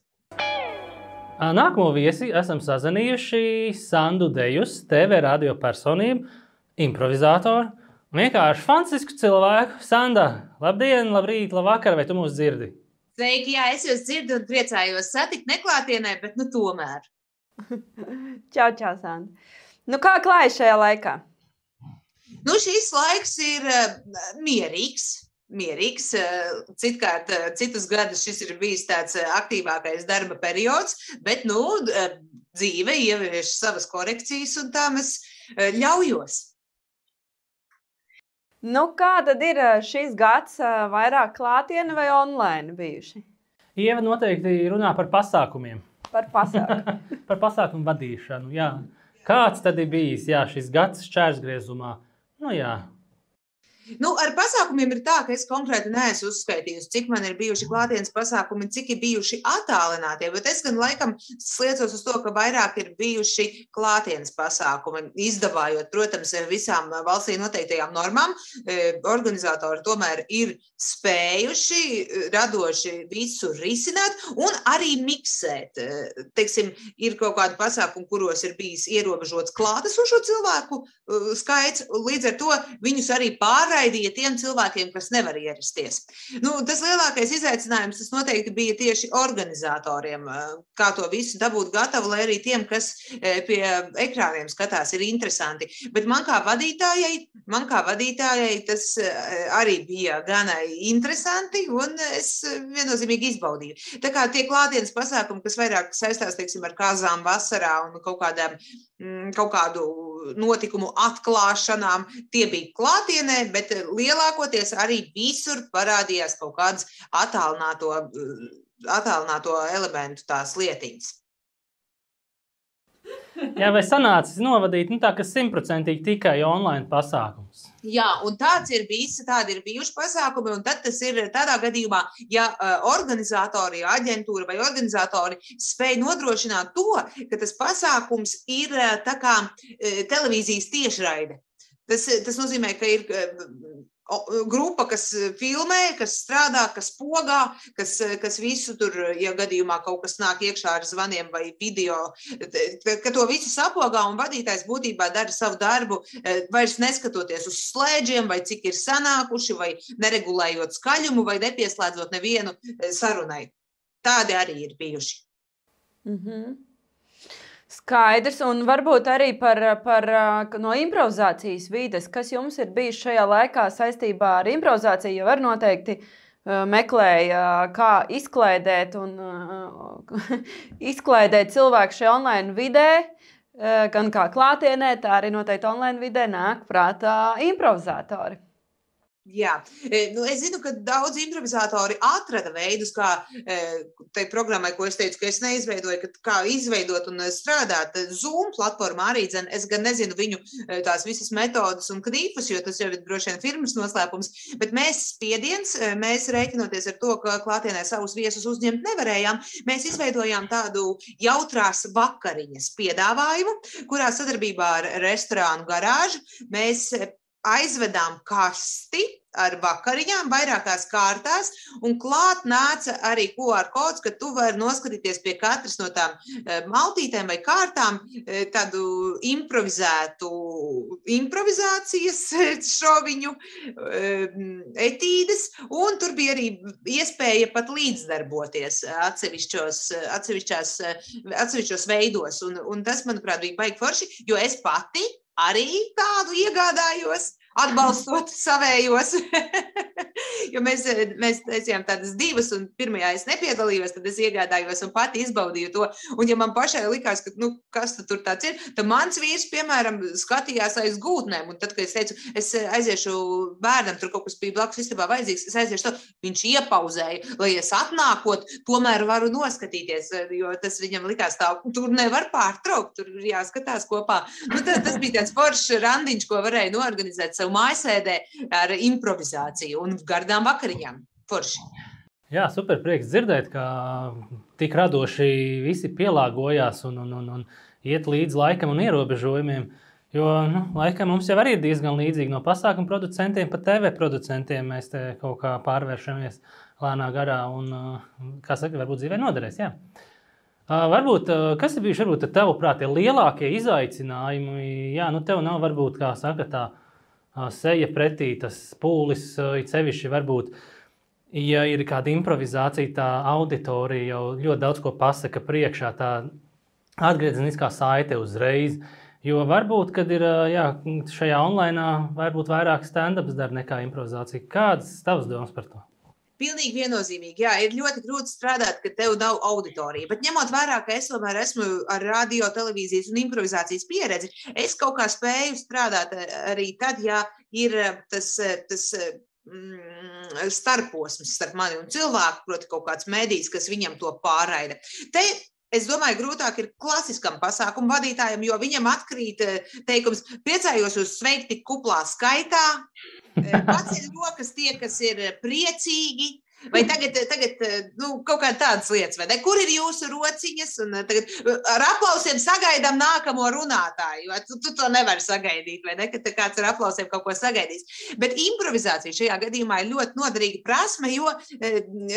Nākamo viesi esam sazinājuši Sandu Dejus, TV radio personību, improvizatoru. Vienkārši fantastisku cilvēku. Sanda, labdien, labrīt, labvakar, vai tu mūs dzirdi? Sveiki, jā, es jūs dzirdu un priecājos satikt neklātienē, bet nu tomēr. čau, čau, Sanda. Nu, kā klājas šajā laikā? Nu, šis laiks ir uh, mierīgs mierīgs. Eh, citkārt, eh, citus gadus šis ir bijis tāds aktīvākais darba periods, bet nu, dzīve ievieš savas korekcijas, un tā mēs ļaujos. Nu, kā tad ir šis gads vairāk klātienē vai online bijuši? Ieva noteikti runā par pasākumiem. Par pasākumu. par pasākumu vadīšanu, jā. Kāds tad ir bijis jā, šis gads šķērsgriezumā? Nu, jā, Nu, ar pasākumiem ir tā, ka es konkrēti neesmu uzskaitījusi, cik man ir bijuši klātienes pasākumi, cik ir bijuši attālinātie. Bet es gan laikam sliecos uz to, ka vairāk ir bijuši klātienes pasākumi. Izdevājot, protams, visām valstī noteiktajām normām, e, organizatori tomēr ir spējuši radoši visu risināt un arī miksēt. E, teiksim, ir kaut kādi pasākumi, kuros ir bijis ierobežots klātesošo cilvēku e, skaits, līdz ar to viņus arī pārējais noraidīja tiem cilvēkiem, kas nevar ierasties. Nu, tas lielākais izaicinājums tas noteikti bija tieši organizatoriem, kā to visu dabūt gatavu, lai arī tiem, kas pie ekrāniem skatās, ir interesanti. Bet man kā vadītājai, man kā vadītājai tas arī bija gan interesanti, un es viennozīmīgi izbaudīju. Tā kā tie klātienes pasākumi, kas vairāk saistās teiksim, ar kāzām vasarā un kaut kādām Mm, kaut kādu notikumu atklāšanām. Tie bija klātienē, bet lielākoties arī visur parādījās kaut kādas attālināto, attālināto elementu tās lietiņas. Jā, vai sanācis novadīt nu, tā, ka simtprocentīgi tikai online pasākums? Jā, un tāds ir bijis, tādi ir bijuši pasākumi, un tad tas ir tādā gadījumā, ja organizatori, aģentūra vai organizatori spēj nodrošināt to, ka tas pasākums ir tā kā televīzijas tiešraide. Tas, tas nozīmē, ka ir grupa, kas filmē, kas strādā, kas pogā, kas, kas visu tur, ja gadījumā kaut kas nāk iekšā ar zvaniem vai video, ka to visu sapogā un vadītājs būtībā dara savu darbu, vairs neskatoties uz slēdžiem, vai cik ir sanākuši, vai neregulējot skaļumu, vai nepieslēdzot nevienu sarunai. Tādi arī ir bijuši. Mm -hmm. Skaidrs, un varbūt arī par, par no improvizācijas vides, kas jums ir bijis šajā laikā saistībā ar improvizāciju, jo var noteikti meklēja, kā izklaidēt un izklaidēt cilvēku šajā online vidē, gan kā klātienē, tā arī noteikti online vidē nāk prātā improvizatori. Jā, e, nu, es zinu, ka daudz improvizatori atrada veidus, kā e, tai programmai, ko es teicu, ka es neizveidoju, kā izveidot un strādāt. Zoom platformā arī, dzen, es gan nezinu viņu e, tās visas metodas un knīpus, jo tas jau ir droši vien firmas noslēpums, bet mēs spiediens, mēs rēķinoties ar to, ka klātienē savus viesus uzņemt nevarējām, mēs izveidojām tādu jautrās vakariņas piedāvājumu, kurā sadarbībā ar restorānu garāžu mēs aizvedām kasti ar vakariņām vairākās kārtās, un klāt nāca arī QR kods, ka tu vari noskatīties pie katras no tām eh, maltītēm vai kārtām eh, tādu improvizētu, improvizācijas šoviņu etīdes, un tur bija arī iespēja pat līdzdarboties atsevišķos, atsevišķos veidos, un, un tas, manuprāt, bija baigi forši, jo es pati arī tādu iegādājos atbalstot savējos. jo mēs, mēs teicām, tādas divas, un pirmajā es nepiedalījos, tad es iegādājos un pati izbaudīju to. Un, ja man pašai likās, ka, nu, kas tur tāds ir, tad mans vīrs, piemēram, skatījās aiz gūtnēm. Un tad, kad es teicu, es aiziešu bērnam, tur kaut kas bija blakus istabā vajadzīgs, es aiziešu to, viņš iepauzēja, lai es atnākot, tomēr varu noskatīties, jo tas viņam likās tā, tur nevar pārtraukt, tur ir jāskatās kopā. Nu, tas, tas bija tāds foršs randiņš, ko varēja noorganizēt sev mājasēdē ar improvizāciju un gardām vakariņām. Forši. Jā, super prieks dzirdēt, ka tik radoši visi pielāgojās un, un, un, un iet līdz laikam un ierobežojumiem. Jo nu, laikam mums jau ir diezgan līdzīgi no pasākumu producentiem, pat TV producentiem. Mēs te kaut kā pārvēršamies lēnā garā un, kā saka, varbūt dzīvē noderēs. Jā. Varbūt, kas ir bijuši, varbūt, tavuprāt, tie lielākie izaicinājumi? Jā, nu, tev nav varbūt, kā saka, tā seja pretī, tas pūlis, it sevišķi varbūt. Ja ir kāda improvizācija, tā auditorija jau ļoti daudz ko pasaka priekšā, tā atgriezeniskā saite uzreiz. Jo varbūt, kad ir jā, šajā online, varbūt vairāk stand-ups dara nekā improvizācija. Kādas tavas domas par to? Pilnīgi viennozīmīgi. Jā, ir ļoti grūti strādāt, ka tev nav auditorija. Bet ņemot vērā, ka es tomēr esmu ar radio, televīzijas un improvizācijas pieredzi, es kaut kā spēju strādāt eh, arī tad, ja ir eh, tas, eh, tas mm, starposms starp mani un cilvēku, proti, kaut kāds mēdījis, kas viņam to pārraida. Te Es domāju, grūtāk ir klasiskam pasākumu vadītājam, jo viņam atkrīt teikums, priecājos uz sveikti kuplā skaitā, Paceļ rokas tie, kas ir priecīgi, Vai tagad, tagad nu, kaut kāda tādas lietas, vai ne? Kur ir jūsu rociņas? Un tagad ar aplausiem sagaidām nākamo runātāju. Tu, tu to nevari sagaidīt, vai ne? Kad kāds ar aplausiem kaut ko sagaidīs. Bet improvizācija šajā gadījumā ir ļoti noderīga prasme, jo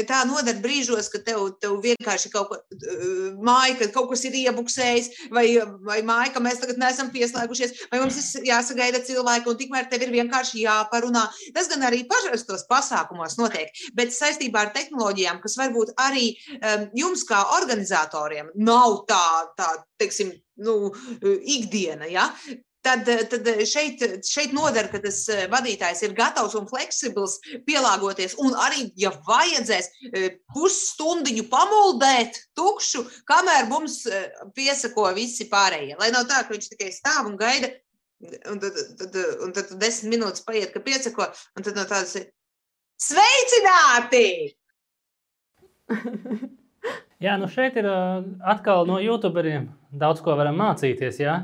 tā noder brīžos, kad tev, tev vienkārši kaut ko māja, kad kaut kas ir iebuksējis, vai, vai māja, ka mēs tagad neesam pieslēgušies, vai mums ir jāsagaida cilvēki, un tikmēr tev ir vienkārši jāparunā. Tas gan arī parastos pasākumos notiek. Bet saistībā ar tehnoloģijām, kas varbūt arī um, jums, kā organizatoriem, nav tā, tā teiksim, nu, ikdiena. Ja? Tad, tad šeit, šeit noder, ka tas vadītājs ir gatavs un fleksibls pielāgoties, un arī, ja vajadzēs, pusstundiņu pamuldēt tukšu, kamēr mums piesako visi pārējie. Lai nav tā, ka viņš tikai stāv un gaida, un tad, tad, un tad desmit minūtes paiet, ka piesako, un tad no tādas ir Sveicināti! Jā, nu šeit ir atkal no youtuberiem daudz ko varam mācīties. Jā?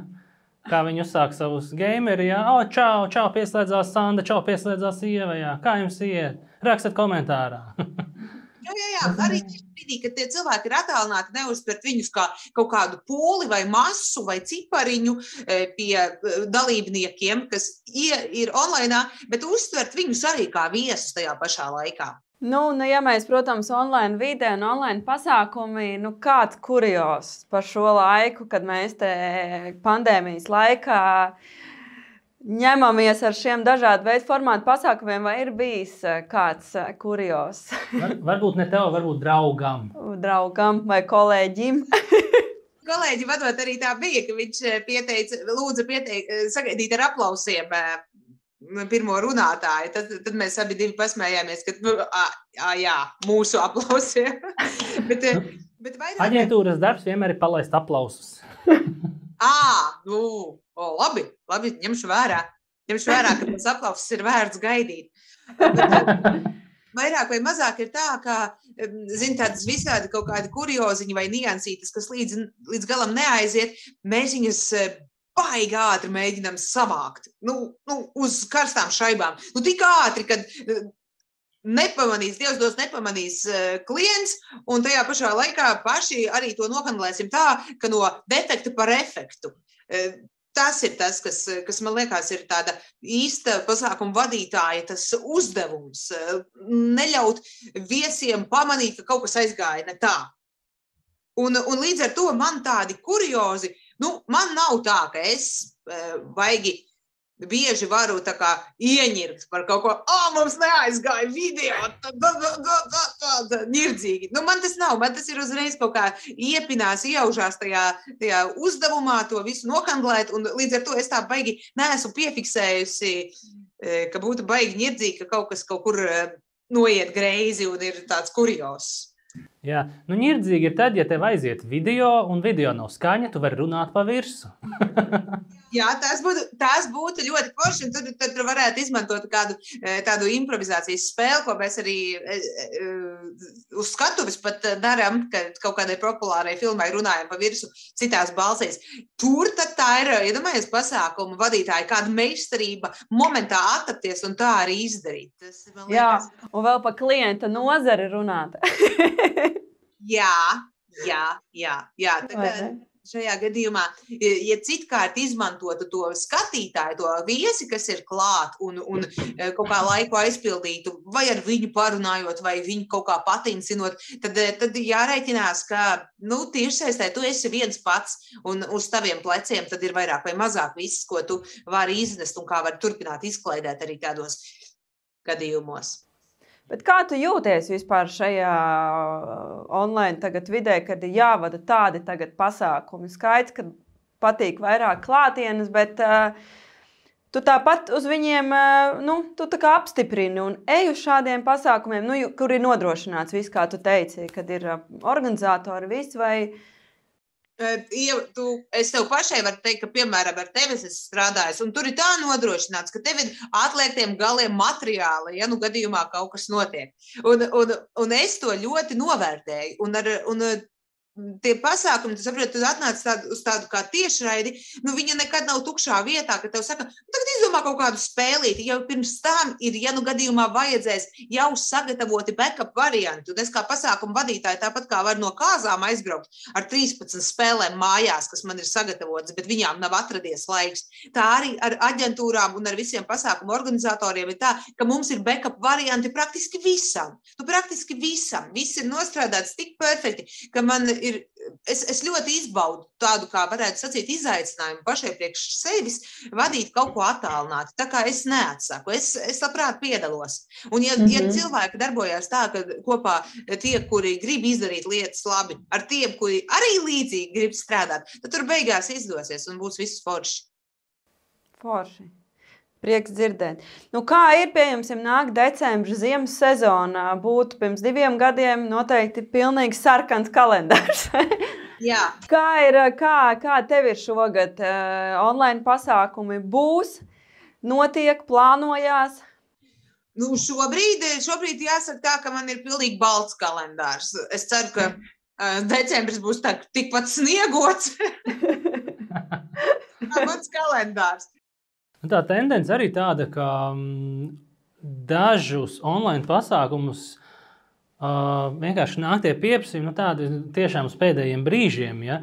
Kā viņi uzsāk savus gamerus, jā, oh, čau, čau, pieslēdzās Sanda, čau, pieslēdzās Ieva, jā, kā jums iet? Rakstiet komentārā. jā, jā, jā, arī brīdī, kad tie cilvēki ir attālināti, neuztvert viņus kā kaut kādu pūli vai masu vai cipariņu e, pie e, dalībniekiem, kas ir online, bet uztvert viņus arī kā viesus tajā pašā laikā. Nu, nu, ja mēs, protams, online vidē un online pasākumi, nu, kāds kurjos par šo laiku, kad mēs te pandēmijas laikā uh, ņemamies ar šiem dažādu veidu formātu pasākumiem, vai ir bijis eh, kāds eh, kurjos? Var, varbūt ne tev, varbūt draugam. Draugam vai kolēģim. Kolēģi vadot arī tā bija, ka viņš eh, pieteica, lūdza pieteikt, sagaidīt ar aplausiem pirmo runātāju. Tad, tad mēs abi pasmējāmies, ka nu, a, a, jā, mūsu aplausiem. bet, bet vairāk... Aģentūras darbs vienmēr ir palaist aplausus. À, nu, o, labi, labi, ņemšu vērā. Ņemšu vērā, ka tas aplausus ir vērts gaidīt. Vairāk vai mazāk ir tā, ka, zin, tādas visādi kaut kādi kurioziņi vai niansītas, kas līdz, līdz galam neaiziet, mēs viņas baigi ātri mēģinām savākt. Nu, nu, uz karstām šaibām. Nu, tik ātri, kad nepamanīs, Dievs dos nepamanīs uh, klients, un tajā pašā laikā paši arī to nokanalēsim tā, ka no defekta par efektu. Uh, Tas ir tas, kas, kas man liekas, ir tāda īsta pasākuma vadītāja tas uzdevums. Uh, neļaut viesiem pamanīt, ka kaut kas aizgāja ne tā. Un, un līdz ar to man tādi kuriozi, nu, man nav tā, ka es baigi bieži varu kā, ieņirkt par kaut ko, ah, oh, mums neaizgāja video, tāda nirdzīgi. Nu, man tas nav, man tas ir uzreiz kaut kā iepinās, iejaužās tajā, tajā uzdevumā, to visu nohandlēt, un līdz ar to es tā baigi neesmu piefiksējusi, e, ka būtu baigi nirdzīgi, ka kaut kas kaut kur e, noiet greizi un ir tāds kurjos. Jā, nu, nirdzīgi ir tad, ja tev aiziet video, un video nav skaņa, tu vari runāt pa virsmu. Jā, tas būtu, tas būtu ļoti forši. Tur, tad tur varētu izmantot kādu e, tādu improvizācijas spēli, ko mēs arī e, e, uz skatuves pat darām, kad kaut kādai populārai filmai runājam pa virsmu citās balsīs. Tur tā ir, iedomājies, ja pasākuma vadītāja, kāda meistarība momentā attapties un tā arī izdarīt. Tas, liekas, Jā, un vēl pa klienta nozari runāt. jā, jā, jā. jā. Tagad, šajā gadījumā, ja citkārt izmantotu to skatītāju, to viesi, kas ir klāt un, un e, kaut kā laiku aizpildītu, vai ar viņu parunājot, vai viņu kaut kā patincinot, tad, e, tad jārēķinās, ka nu, tiešsaistē tu esi viens pats un uz taviem pleciem tad ir vairāk vai mazāk viss, ko tu vari iznest un kā var turpināt izklaidēt arī tādos gadījumos. Bet kā tu jūties vispār šajā uh, online vidē, kad ir jāvada tādi pasākumi? Skaidrs, ka patīk vairāk klātienes, bet uh, tu tāpat uz viņiem uh, nu, apstiprini un ej uz šādiem pasākumiem, nu, kur ir nodrošināts viss, kā tu teici, kad ir uh, organizatori visi vai ne Ja tu, es tev pašai varu teikt, ka, piemēram, ar tevi es strādāju, un tur ir tā nodrošināts, ka tev ir atliektiem galiem materiāli, ja nu gadījumā kaut kas notiek. Un, un, un es to ļoti novērtēju. Un ar, un tie pasākumi, tu saproti, tu atnāc tād, uz tādu kā tiešraidi, nu viņa nekad nav tukšā vietā, ka tev saka, nu, tagad izdomā kaut kādu spēlīti, jau pirms tam ir, ja nu gadījumā vajadzēs jau sagatavoti backup varianti, un es kā pasākumu vadītāji tāpat kā var no kāzām aizbraukt ar 13 spēlēm mājās, kas man ir sagatavotas, bet viņām nav atradies laiks. Tā arī ar aģentūrām un ar visiem pasākumu organizatoriem ir tā, ka mums ir backup varianti praktiski visam. Nu, praktiski visam. Viss ir nostrādāts tik perfekti, ka man ir, es, es ļoti izbaudu tādu, kā varētu sacīt, izaicinājumu pašai priekš sevis vadīt kaut ko attālināti. Tā kā es neatsaku, es, es labprāt piedalos. Un ja, mm -hmm. ja mhm. cilvēki darbojas tā, ka kopā tie, kuri grib izdarīt lietas labi, ar tiem, kuri arī līdzīgi grib strādāt, tad tur beigās izdosies un būs viss forši. Forši. Prieks dzirdēt. Nu, kā ir pieejams, ja nāk decembris, ziemas sezonā, būtu pirms diviem gadiem noteikti pilnīgi sarkans kalendārs. Jā. kā ir, kā, kā tev ir šogad? Uh, online pasākumi būs, notiek, plānojās. Nu, šobrīd, šobrīd jāsaka tā, ka man ir pilnīgi balts kalendārs. Es ceru, ka uh, decembris būs tā, tikpat sniegots. Mans kalendārs. Nu, tā tendence arī tāda, ka mm, dažus online pasākumus uh, vienkārši nāk tie pieprasījumi, nu, tādi tiešām uz pēdējiem brīžiem. Ja?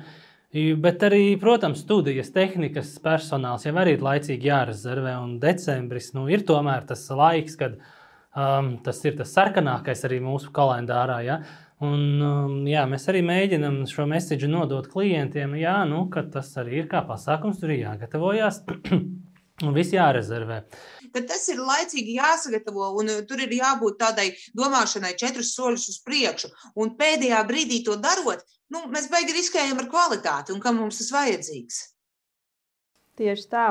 Bet arī, protams, studijas tehnikas personāls jau arī ir laicīgi jārezervē. Un decembris nu, ir tomēr tas laiks, kad um, tas ir tas sarkanākais arī mūsu kalendārā. Ja? Un, um, jā, mēs arī mēģinām šo mēsīju nodot klientiem, jā, nu, ka tas arī ir kā pasākums, tur ir jāgatavojas. Un viss jārezervē. Tad tas ir laicīgi jāsagatavo, un uh, tur ir jābūt tādai domāšanai, četrus soļus uz priekšu. Un pēdējā brīdī to darot, nu, mēs beigās riskējam ar kvalitāti un kam mums tas vajadzīgs. Tieši tā,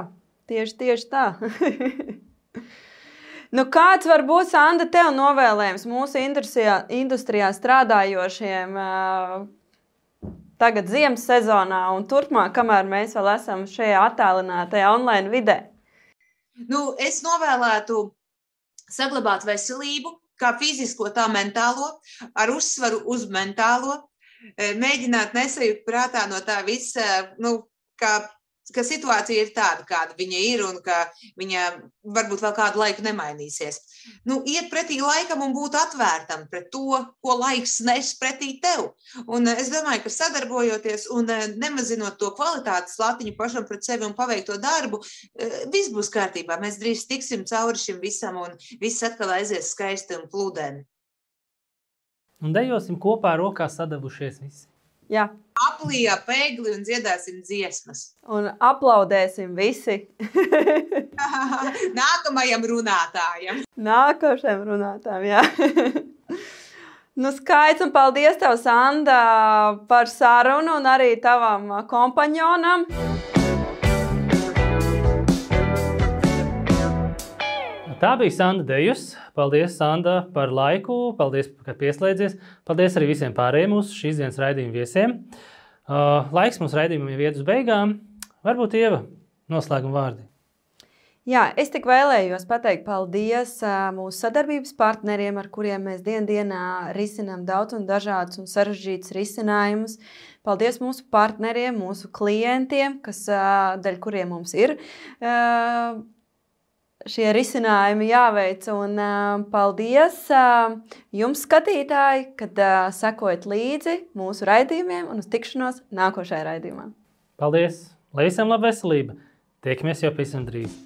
tieši, tieši tā. nu, kāds var būt Sanda tev novēlējums mūsu industrijā, industrijā strādājošiem? Uh, tagad ziemas sezonā un turpmāk, kamēr mēs vēl esam šajā attēlinātajā online vidē? Nu, es novēlētu saglabāt veselību, kā fizisko, tā mentālo, ar uzsvaru uz mentālo, e, mēģināt nesajūt prātā no tā visa, nu, kā ka situācija ir tāda, kāda viņa ir, un ka viņa varbūt vēl kādu laiku nemainīsies. Nu, iet pretī laikam un būt atvērtam pret to, ko laiks nes pretī tev. Un es domāju, ka sadarbojoties un eh, nemazinot to kvalitātes latiņu pašam pret sevi un paveikto darbu, eh, viss būs kārtībā. Mēs drīz tiksim cauri šim visam, un viss atkal aizies skaisti un plūdeni. Un dejosim kopā rokās sadavušies visi. Jā. Aplijā pēgli un dziedāsim dziesmas. Un aplaudēsim visi. Nākamajam runātājam. Nākošajam runātājam, jā. Nu, skaists un paldies tev, Sanda, par sarunu un arī tavam kompanionam. Tā bija Sanda Dejus. Paldies, Sanda, par laiku. Paldies, ka pieslēdzies. Paldies arī visiem pārējiem mūsu šīs dienas raidījuma viesiem. Uh, laiks mums raidījumam jau iet uz beigām. Varbūt Ieva noslēguma vārdi. Jā, es tik vēlējos pateikt paldies uh, mūsu sadarbības partneriem, ar kuriem mēs dien dienā risinām daudz un dažādus un sarežģītus risinājumus. Paldies mūsu partneriem, mūsu klientiem, kas, uh, dēļ kuriem mums ir uh, šie risinājumi jāveic. Un, uh, paldies uh, jums, skatītāji, kad uh, sekojat līdzi mūsu raidījumiem un uz tikšanos nākošajā raidījumā. Paldies! Lai visiem laba veselība! Tiekamies jau pavisam drīz!